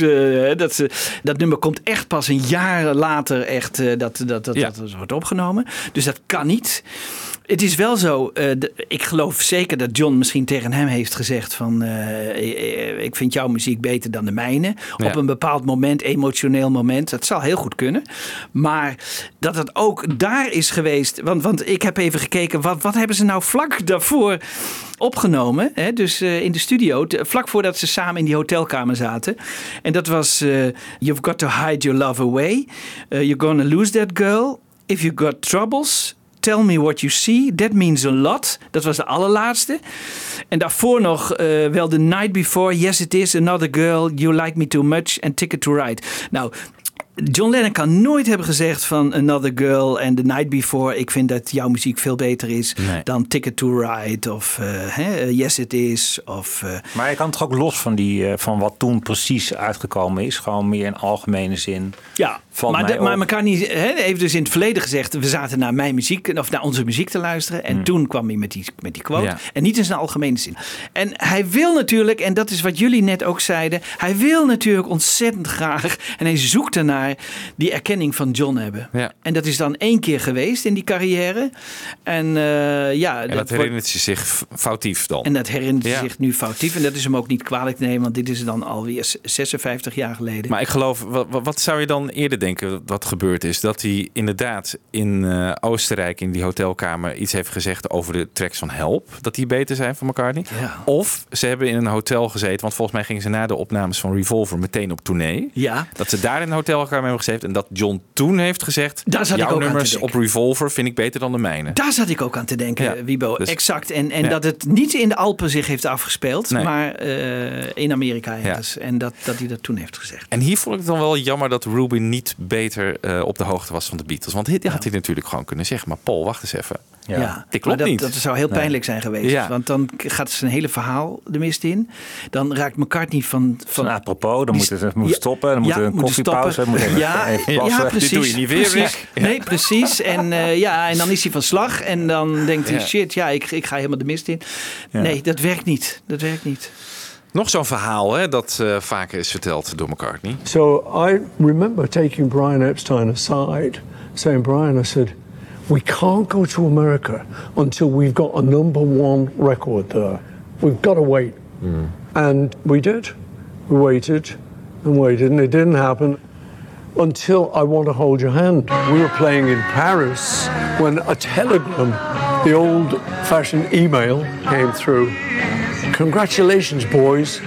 dat, ze- dat nummer komt echt pas een jaar later echt, dat, dat, dat,
Ja.
dat wordt opgenomen. Dus dat kan niet. Het is wel zo, eh, ik geloof zeker dat John misschien tegen hem heeft gezegd van eh, eh, ik vind jouw muziek beter dan de mijne.
Ja.
Op een bepaald moment, emotioneel moment. Dat zal heel goed kunnen. Maar dat het ook daar is geweest. Want, want ik heb even gekeken, wat, wat hebben ze nou vlak daarvoor opgenomen? Hè? Dus in de studio, vlak voordat ze samen in die hotelkamer zaten. En dat was You've got to hide your love away. You're gonna lose that girl. If you got troubles, Tell me what you see. That means a lot. Dat was de allerlaatste. En daarvoor nog eh, wel The Night Before. Yes, it is. Another girl. You like me too much. And Ticket to Ride. Nou. John Lennon kan nooit hebben gezegd van Another Girl en The Night Before. Ik vind dat jouw muziek veel beter is
Nee.
dan Ticket to Ride of eh, Yes It Is. Of, eh,
Maar je kan toch ook los van, die, van wat toen precies uitgekomen is. Gewoon meer in algemene zin.
Ja, Maar,
mij
de, maar
op.
McCartney hè, heeft dus in het verleden gezegd... we zaten naar mijn muziek, of naar onze muziek te luisteren. En toen kwam hij met die, met die quote.
Ja.
En niet in zijn algemene zin. En hij wil natuurlijk, en dat is wat jullie net ook zeiden... hij wil natuurlijk ontzettend graag, en hij zoekt ernaar... die erkenning van John hebben.
Ja.
En dat is dan één keer geweest in die carrière. En eh, ja...
En dat herinnert ze zich foutief dan.
en dat herinnert
Ja.
zich nu foutief. En dat is hem ook niet kwalijk te nemen, want dit is dan alweer 56 jaar geleden.
Maar ik geloof, wat- wat zou je dan eerder denken wat gebeurd is? Dat hij inderdaad in eh, Oostenrijk in die hotelkamer iets heeft gezegd over de tracks van Help. Dat die beter zijn van McCartney.
Ja.
Of ze hebben in een hotel gezeten. Want volgens mij gingen ze na de opnames van Revolver meteen op tournee.
Ja.
Dat ze daar in een hotelkamer hebben gezeten. En dat John toen heeft gezegd.
Daar zat ik ook aan te
nummers
denken.
op Revolver vind ik beter dan de mijne.
Daar zat ik ook aan te denken,
Ja,
Wibo.
dus-
exact. En, en
ja.
dat het niet in de Alpen zich heeft afgespeeld,
Nee.
maar eh, in Amerika ergens. En dat, dat hij dat toen heeft gezegd.
En hier vond ik het dan wel jammer dat Rubin niet beter eh, op de hoogte was van de Beatles. Want dit had hij natuurlijk gewoon kunnen zeggen. Maar Paul, wacht eens even.
Ja,
dit
maar
klopt
dat,
niet.
dat zou heel
Nee.
pijnlijk zijn geweest.
Ja.
Want dan gaat zijn hele verhaal de mist in. Dan raakt McCartney van... van
apropos, dan
die-
moet het moet
Ja,
stoppen. Dan moet
ja,
er een
moet
koffiepauze. Moet even,
ja, [laughs]
even
ja, precies.
Dit doe je niet weer,
precies.
Ja.
Nee, precies. En, eh, ja, en dan is hij van slag. En dan denkt hij,
Ja.
shit, ja, ik, ik ga helemaal de mist in.
Ja.
Nee, dat werkt niet. Dat werkt niet.
Nog zo'n verhaal hè, dat eh, vaker is verteld door McCartney.
So I remember taking Brian Epstein aside, saying, Brian, I said, we can't go to America until we've got a number one record there. We've got to wait. And we did. We waited and waited, and it didn't happen until I Want to Hold Your Hand. We were playing in Paris when a telegram, the old fashioned email, came through. Congratulations, boys.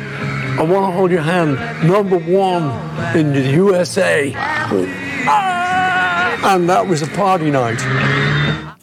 I want to hold your hand. Number one in the USA. And that was a party night.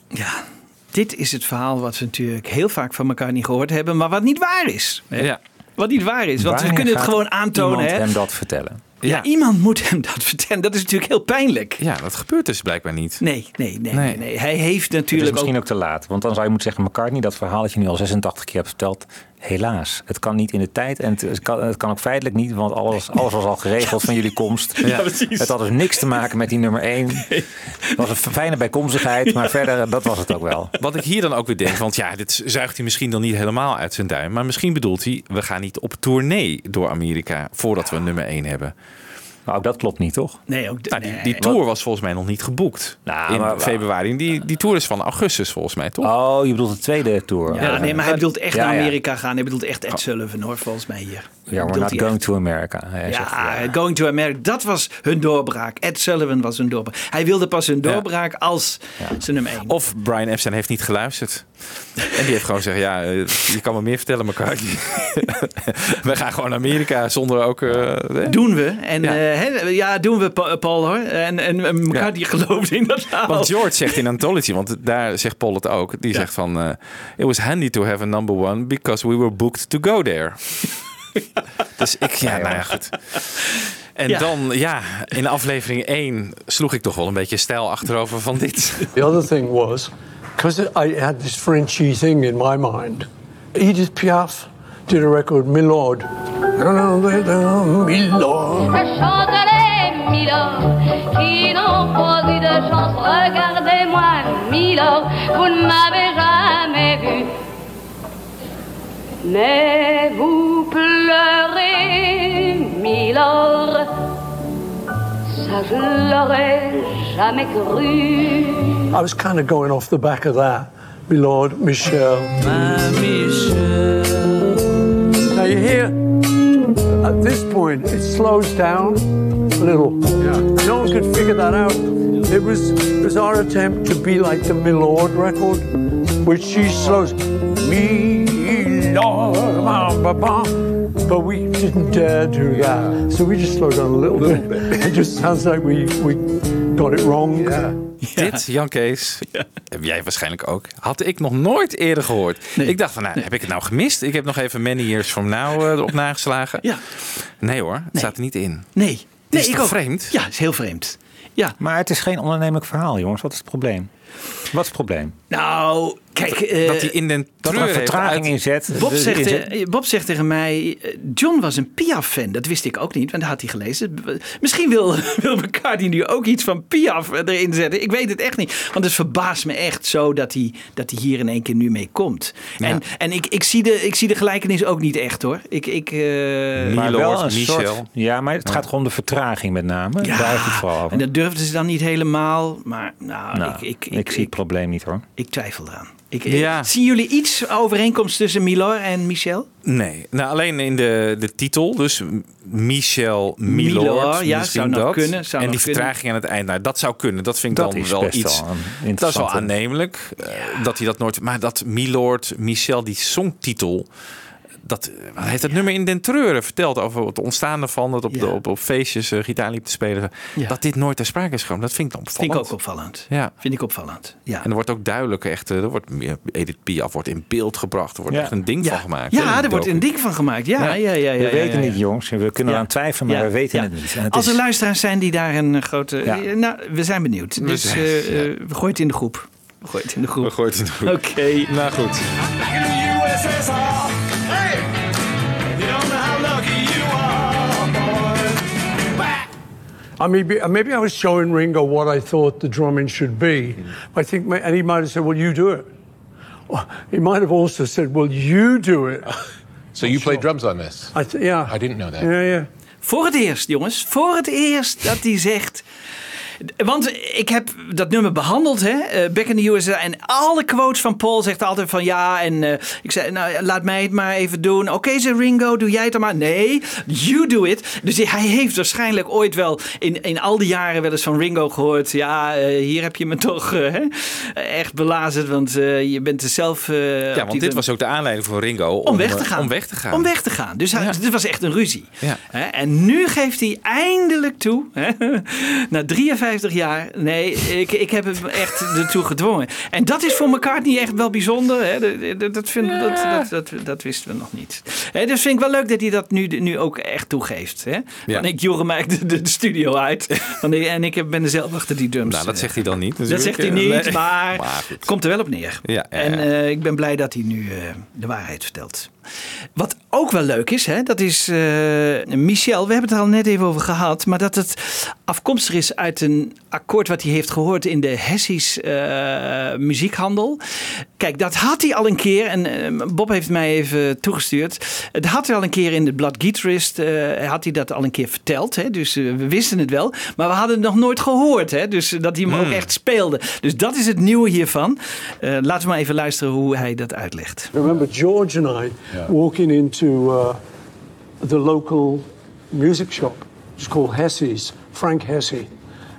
Ja, dit is het verhaal wat we natuurlijk heel vaak van elkaar niet gehoord hebben, maar wat niet waar is. hè?
Ja.
Wat niet waar is, want we kunnen het gewoon aantonen.
iemand
Hè?
hem dat vertellen.
Ja, iemand moet hem dat vertellen. Dat is natuurlijk heel pijnlijk.
Ja, dat gebeurt dus blijkbaar niet.
Nee, nee, nee,
Nee.
Hij heeft
Het is
natuurlijk
misschien
ook...
ook te laat. Want dan zou je moeten zeggen, McCartney, dat verhaal dat je nu al 86 keer hebt verteld. Helaas, het kan niet in de tijd. En het, kan, het kan ook feitelijk niet, want alles, alles was al geregeld van jullie komst. [laughs]
Ja, precies.
Het had dus niks te maken met die nummer 1. Het was een fijne bijkomstigheid, maar verder, dat was het ook wel. [laughs]
Wat ik hier dan ook weer denk, want ja, dit zuigt hij misschien dan niet helemaal uit zijn duim. Maar misschien bedoelt hij, we gaan niet op tournee door Amerika voordat we een nummer 1 hebben.
Maar ook dat klopt niet, toch?
Nee, ook
Nou, die,
nee.
die tour was volgens mij nog niet geboekt.
Nou,
in
maar-
februari. Die, die tour is van augustus volgens mij, toch?
Oh, je bedoelt de tweede tour.
Ja, nee, maar hij bedoelt echt
Ja,
naar
ja.
Amerika gaan. Hij bedoelt echt Ed Sullivan hoor, volgens mij hier.
Ja, we're not going
echt.
to America. Hij zegt,
Ja, Going to America, dat was hun doorbraak. Ed Sullivan was hun doorbraak. Hij wilde pas hun doorbraak als zijn nummer 1.
Of Brian Epstein heeft niet geluisterd. En die heeft gewoon gezegd, ja, eh, je kan me meer vertellen, McCartney. [laughs] we gaan gewoon naar Amerika zonder ook... eh, eh,
Doen we. En
Ja.
ja, ja doen we, Pa- Paul hoor. En, en, en McCartney gelooft in dat verhaal.
Want George zegt in Anthology, want daar zegt Paul het ook. Die zegt van, eh, it was handy to have a number one because we were booked to go there. [laughs] dus ik, ja, nou ja, goed. En
Ja.
dan, ja, in aflevering 1 sloeg ik toch wel een beetje stijl achterover van dit.
The other thing was, because I had this Frenchy thing in my mind, Edith Piaf did a record, Milord. Milord.
Ça, je l'aurais jamais cru.
I was kind of going off the back of that. Milord, Michelle. Now you hear, at this point, it slows down a little. Yeah. No one could figure that out. It was, it was our attempt to be like the Milord record, which she slows. Bam, bam. but we didn't dare do that. So we just slowed down a little, bit. It just sounds like we, we got it wrong. [laughs]
Dit, Jan Kees, heb jij waarschijnlijk ook, had ik nog nooit eerder gehoord. Ik dacht van, nou, heb ik het nou gemist? Ik heb nog even Many Years From Now eh, erop nageslagen.
Ja.
Nee hoor, het staat er niet in.
Nee. Nee,
is
ik
toch
ook.
vreemd?
Ja, is heel vreemd. Ja.
Maar het is geen ondernemelijk verhaal, jongens. Wat is het probleem? Wat is het probleem?
Nou, kijk... eh,
dat hij in den
Dat er een vertraging in zet.
Bob
Dus
zegt, eh, Bob zegt tegen mij, eh, John was een Piaf-fan. Dat wist ik ook niet, want dat had hij gelezen. Misschien wil, [laughs] wil McCartney nu ook iets van Piaf erin zetten. Ik weet het echt niet. Want het verbaast me echt zo dat hij, dat hij hier in één keer nu mee komt. En, en ik, ik, zie de, ik zie de gelijkenis ook niet echt hoor. Ik, ik, eh,
maar wel een
Michel.
soort. Ja, maar het gaat gewoon om de vertraging met name.
Ja,
Daar het vooral over.
En dat durfden ze dan niet helemaal. Maar nou,
Nou,
ik, ik,
ik, zie het probleem niet hoor.
Ik twijfel eraan. Ik,
Ja.
Zien jullie iets overeenkomst tussen Milor en Michel?
Nee, nou alleen in de, de titel. Dus Michel Milord.
Milord, ja, zou nog
dat.
kunnen, zou
en
nog
die
kunnen.
vertraging aan het eind. Nou, dat zou kunnen. Dat vind ik
Dat
dan
is
wel
best
iets.
wel
dat is wel aannemelijk. eh, dat hij dat nooit. Maar dat Milord, Michel, die songtitel. Dat eh, hij heeft het nummer in Den Treuren verteld over het ontstaan ervan. Dat op,
Ja.
de, op, op feestjes eh, gitaar liep te spelen.
Ja.
Dat dit nooit ter sprake is gekomen. Dat vind ik dan
Vind
opvallend.
ik ook opvallend.
Ja.
Vind ik opvallend. Ja.
En er wordt ook duidelijk echt, eh, er wordt meer, Edith Piaf wordt in beeld gebracht. Er wordt
Ja.
echt een ding
ja.
van gemaakt.
Ja, er wordt een ding van gemaakt. Ja, ja, ja. ja,
we
ja,
weten
ja, ja.
niet, jongens. We kunnen
Ja.
eraan twijfelen, maar
Ja.
we weten
Ja.
het niet. En het
Als er
is-
luisteraars zijn die daar een grote...
Ja.
Nou, we zijn benieuwd. Dus
zijn-
eh,
ja.
eh, we gooien het in de groep. We gooien het in de groep.
We gooien het in de groep.
Oké.
Nou goed.
I maybe, uh, maybe I was showing Ringo what I thought the drumming should be. Hmm. I think, and he might have said, "Well, you do it." Well, he might have also said, "Well, you do it." [laughs]
So you played drums on this?
I th- yeah.
I didn't know that.
Yeah, yeah.
Voor het eerst, jongens. Voor het eerst dat hij zegt... Want ik heb dat nummer behandeld, hè, eh, Back in the USA. En alle quotes van Paul zegt altijd van ja. En eh, ik zei, nou laat mij het maar even doen. Oké, zei Ringo, doe jij het dan maar. Nee, you do it. Dus hij heeft waarschijnlijk ooit wel in, in al die jaren wel eens van Ringo gehoord. Ja, eh, hier heb je me toch echt belazerd. Want je bent er zelf...
Ja, want dit was ook de aanleiding voor Ringo om,
om weg te gaan.
Om weg te gaan.
Om weg te gaan. Dus hij, dit was echt een ruzie.
Ja.
En nu geeft hij eindelijk toe, hè, [laughs] na 53 jaar, nee, ik, ik heb hem echt ertoe gedwongen. En dat is voor McCartney echt wel bijzonder. Hè. Dat, dat, dat, vind, dat, dat, dat, dat wisten we nog niet. Hè, dus vind ik wel leuk dat hij dat nu, nu ook echt toegeeft. Hè.
Ja.
Want ik joeg hem eigenlijk de, de studio uit. Want ik- en ik heb- ben er zelf achter die drums.
Nou, dat zegt hij dan niet.
Dat zegt hij niet,
Nee.
maar,
Maar goed.
het komt er wel op neer.
Ja, ja,
en eh, ik ben blij dat hij nu eh, de waarheid vertelt. Wat ook wel leuk is, hè, dat is eh, Michel. We hebben het er al net even over gehad. Maar dat het afkomstig is uit een akkoord wat hij heeft gehoord in de Hessisch eh, muziekhandel. Kijk, dat had hij al een keer. En eh, Bob heeft mij even toegestuurd. Het had hij al een keer in de Blood Guitarist. eh, had hij dat al een keer verteld. Hè, dus eh, we wisten het wel. Maar we hadden het nog nooit gehoord. Hè, dus dat hij hem ook echt speelde. Dus dat is het nieuwe hiervan. Eh, laten we maar even luisteren hoe hij dat uitlegt.
I remember George and I walking into uh, the local music shop. It's called Hesse's, Frank Hesse.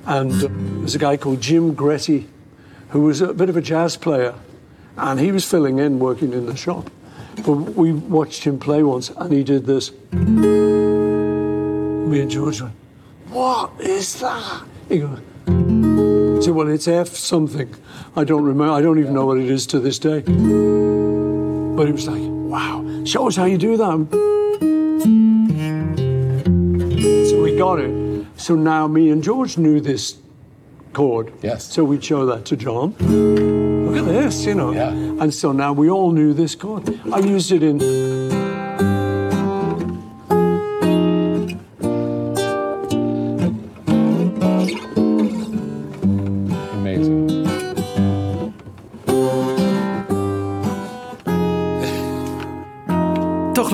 And uh, there's a guy called Jim Gretty, who was a bit of a jazz player. And he was filling in, working in the shop. But we watched him play once, and he did this. Me and George went, What is that? He goes, said, Well, it's F something. I don't remember. I don't even know what it is to this day. But he was like, wow, show us how you do that. So we got it. So now me and George knew this chord.
Yes.
So we'd show that to John. Look at this, you know.
Yeah.
And so now we all knew this chord. I used it in.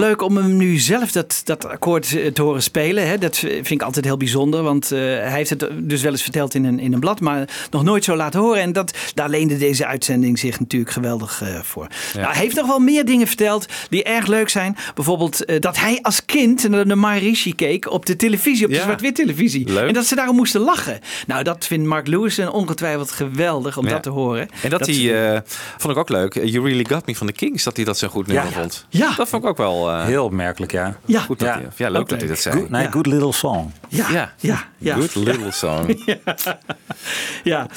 Leuk om hem nu zelf dat, dat akkoord eh, te horen spelen. Hè? Dat vind ik altijd heel bijzonder. Want eh, hij heeft het dus wel eens verteld in een, in een blad. Maar nog nooit zo laten horen. En dat, daar leende deze uitzending zich natuurlijk geweldig eh, voor. Nou, hij heeft nog wel meer dingen verteld die erg leuk zijn. Bijvoorbeeld dat hij als kind naar de Maharishi keek op de televisie. Op de
Ja.
zwart-wit televisie.
Leuk.
En dat ze daarom moesten lachen. Nou, dat vindt Mark Lewis ongetwijfeld geweldig om
Ja.
dat te horen.
En dat, hij, vond ik ook leuk, You Really Got Me van de Kings, dat hij dat zo goed nummer
Ja.
vond.
Ja.
Dat vond ik ook wel eh,
Heel opmerkelijk, ja.
Ja.
goed. Dat
Ja.
hij- ja, leuk dat hij dat zei.
Good, nee,
Ja.
good little song.
Ja,
Ja.
ja, ja.
Good little song. [laughs]
Ja,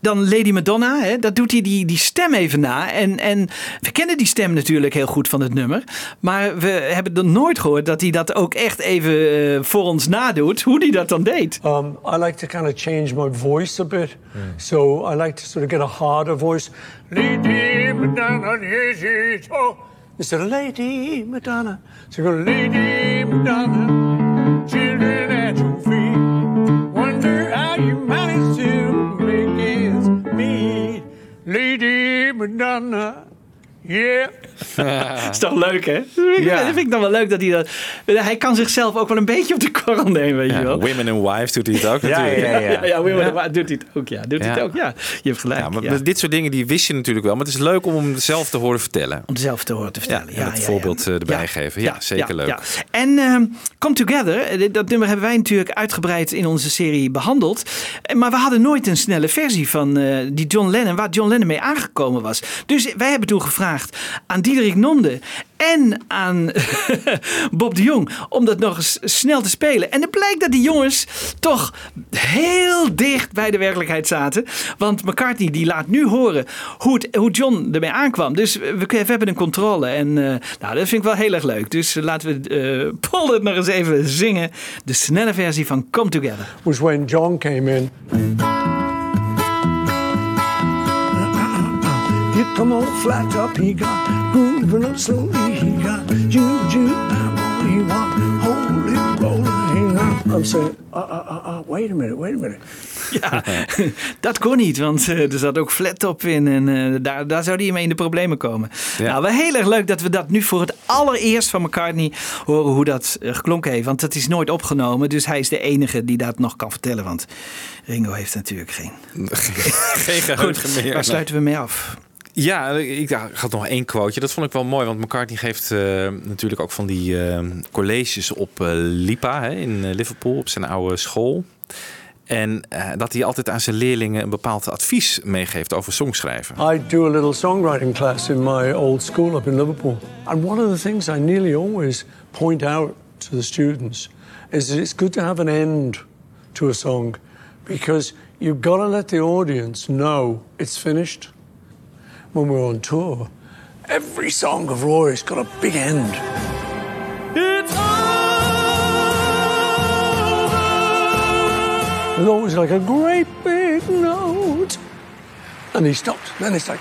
dan Lady Madonna, hè, dat doet hij die, die stem even na. En, en we kennen die stem natuurlijk heel goed van het nummer. Maar we hebben er nooit gehoord dat hij dat ook echt even eh, voor ons nadoet. Hoe hij dat dan deed.
Um, I like to kind of change my voice a bit. So I like to sort of get a harder voice. Lady Madonna, yes, yes, oh. Of Lady Madonna. So go Lady Madonna, children at your feet. Wonder how you managed to make ends meet. Lady Madonna, yeah. [laughs]
is toch leuk, hè? Dat vind ik dan wel leuk dat hij dat... Hij kan zichzelf ook wel een beetje op de korrel nemen, weet je
Ja,
wel.
Women and Wives doet hij het ook [laughs]
Ja,
natuurlijk.
ja, ja.
Ja, ja, Willem, maar doet hij het ook, ja. Doet hij het
Ja.
ook, ja. Je hebt gelijk,
Ja, maar
ja.
dit soort dingen die wist je natuurlijk wel. Maar het is leuk om hem zelf te horen vertellen.
Om zelf te horen te vertellen.
en
Ja,
het
ja,
voorbeeld
ja.
eh, erbij geven. Ja, zeker leuk.
En ehm, Come Together, eh, dat nummer hebben wij natuurlijk uitgebreid in onze serie behandeld. Eh, Maar we hadden nooit een snelle versie van eh, die John Lennon, waar John Lennon mee aangekomen was. Dus wij hebben toen gevraagd aan Diederik Nonde en aan [laughs] Bob de Jong om dat nog eens snel te spelen. En het blijkt dat die jongens toch heel dicht bij de werkelijkheid zaten. Want McCartney die laat nu horen hoe, hoe John ermee aankwam. Dus we, hebben een controle. En eh, nou, dat vind ik wel heel erg leuk. Dus laten we eh Paul het nog eens even zingen. De snelle versie van Come Together.
Was when John came in. He come on flat up, he got grooving up slowly. He got juju, he want, holy roller. I'm saying, uh, uh, uh, uh, wait a minute, wait a minute.
Ja, [laughs] dat kon niet, want eh, er zat ook flat op in en eh, daar, daar zou hij mee in de problemen komen. Nou, wel heel erg leuk dat we dat nu voor het allereerst van McCartney horen hoe dat eh, geklonken heeft. Want dat is nooit opgenomen, dus hij is de enige die dat nog kan vertellen. Want Ringo heeft natuurlijk geen. [laughs]
Geen geheugen meer.
Daar sluiten we mee af.
Ja, ik had nog één quoteje. Dat vond ik wel mooi, want McCartney geeft eh, natuurlijk ook van die eh, colleges op eh, Lipa hè, in Liverpool, op zijn oude school. En dat hij altijd aan zijn leerlingen een bepaald advies meegeeft over songschrijven.
I do a little songwriting class in my old school up in Liverpool. And one of the things I nearly always point out to the students is that it's good to have an end to a song because you've got to let the audience know it's finished. When we're on tour, every song of Roy's got a big end. It's There's always like a great big note. And he stops. Then it's like,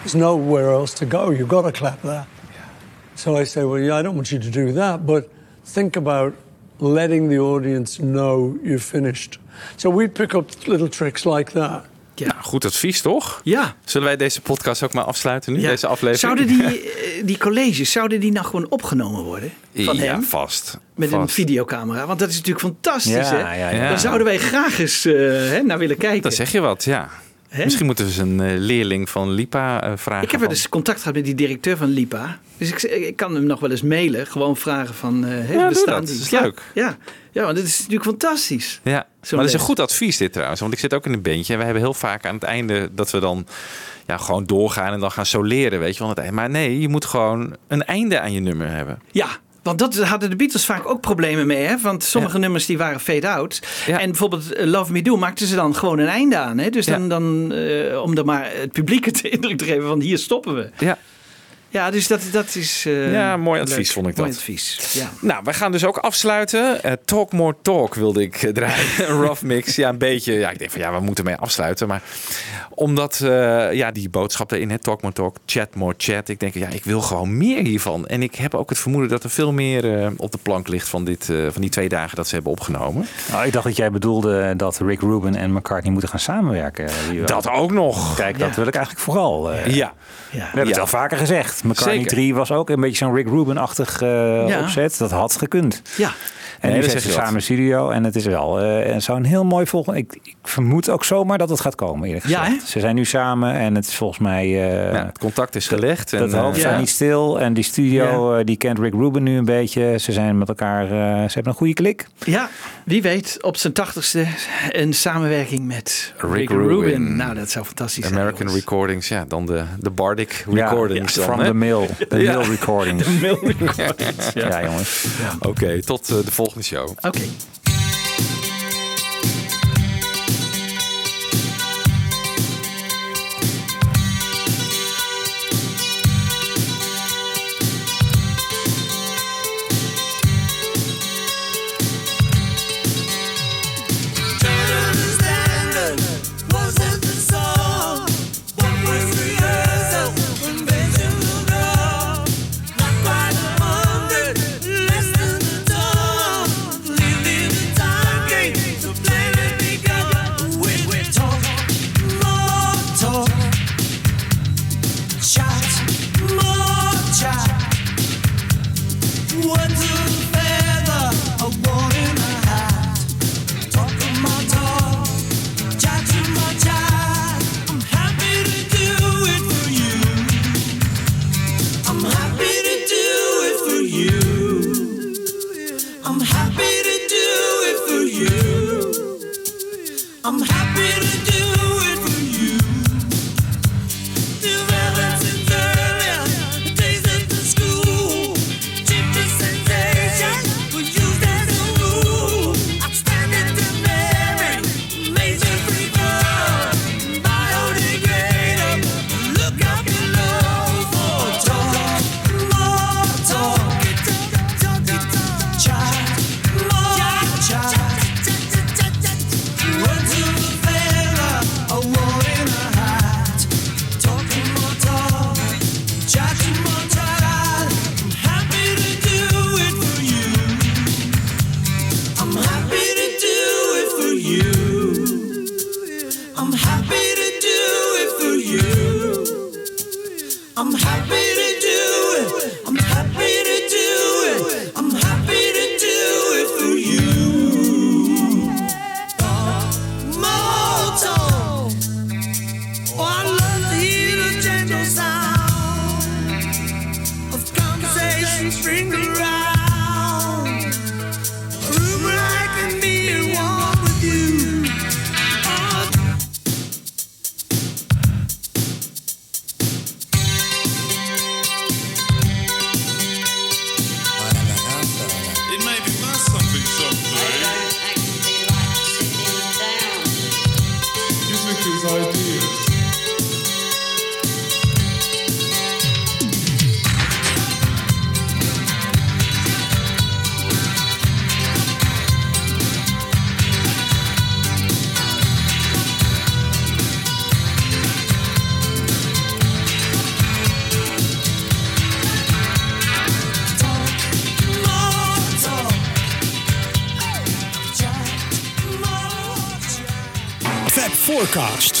there's nowhere else to go. You've got to clap that. So I say, well, yeah, I don't want you to do that, but think about letting the audience know you've finished. So we pick up little tricks like that.
Ja, goed advies toch?
Ja.
Zullen wij deze podcast ook maar afsluiten nu,
Ja.
deze aflevering?
Zouden die, [laughs] eh, die colleges, zouden die nou gewoon opgenomen worden? Van
ja,
hem?
vast.
Met een videocamera. Want dat is natuurlijk fantastisch,
Ja,
hè?
ja, ja.
Daar zouden wij graag eens eh, hè, naar willen kijken.
Dan zeg je wat, ja. Misschien moeten we eens een eh, leerling van Lipa eh, vragen.
Ik heb wel eens contact gehad met die directeur van Lipa. Dus ik, ik kan hem nog wel eens mailen. Gewoon vragen van... eh
Ja,
bestaan
dat.
die?
Is
Ja,
leuk.
Ja, ja, want dit is natuurlijk fantastisch.
Ja, maar dat is een goed advies dit trouwens. Want ik zit ook in een bandje. En we hebben heel vaak aan het einde dat we dan ja, gewoon doorgaan en dan gaan soleren, weet je wel. eind. Maar nee, je moet gewoon een einde aan je nummer hebben.
Ja, want dat hadden de Beatles vaak ook problemen mee. Hè? Want sommige nummers die waren fade-out.
Ja.
En bijvoorbeeld eh, Love Me Do maakten ze dan gewoon een einde aan. Hè? Dus dan,
Ja.
dan eh, om dan maar het publiek het [laughs] indruk te geven van hier stoppen we.
Ja.
Ja, dus dat, dat is. eh,
Ja, mooi
leuk.
advies vond ik
Mooi
dat.
advies. Ja.
Nou, wij gaan dus ook afsluiten. Eh, talk More Talk wilde ik eh, draaien. [laughs] Een rough mix. Ja, een beetje. Ja, ik denk van ja, we moeten mee afsluiten. Maar omdat, eh, ja, die boodschap erin, hè, Talk More Talk, Chat More Chat. Ik denk, ja, ik wil gewoon meer hiervan. En ik heb ook het vermoeden dat er veel meer eh, op de plank ligt van, dit, eh, van die twee dagen dat ze hebben opgenomen.
Nou, ik dacht dat jij bedoelde dat Rick Rubin en McCartney moeten gaan samenwerken.
Dat ook nog.
Kijk, dat wil ik eigenlijk vooral. eh.
Ja.
We hebben het
Ja.
al vaker gezegd. McCartney
Zeker.
3 was ook een beetje zo'n Rick Rubin-achtig eh,
Ja.
opzet. Dat had gekund.
Ja.
En
Nee,
nu
dat
zitten ze samen in de studio. En het is wel eh, zo'n heel mooi volgende. Ik, ik vermoed ook zomaar dat het gaat komen, eerlijk
Ja,
gezegd. Ze zijn nu samen en het is volgens mij... eh,
Ja, het contact is gelegd.
dat
en,
hoofd
eh,
staat
ja.
niet stil. En die studio, die kent Rick Rubin nu een beetje. Ze zijn met elkaar... eh, ze hebben een goede klik.
Ja, wie weet op zijn tachtigste een samenwerking met
Rick
Rick,
Rubin.
Rubin. Nou, dat zou fantastisch zijn.
American. Recordings, ja, dan de, de Bardic Recordings.
Ja,
dan,
from
hè?
the mill. De
Ja.
mill recordings. [laughs]
Mail recordings, ja.
Ja, jongens.
Oké, tot de volgende show.
Oké.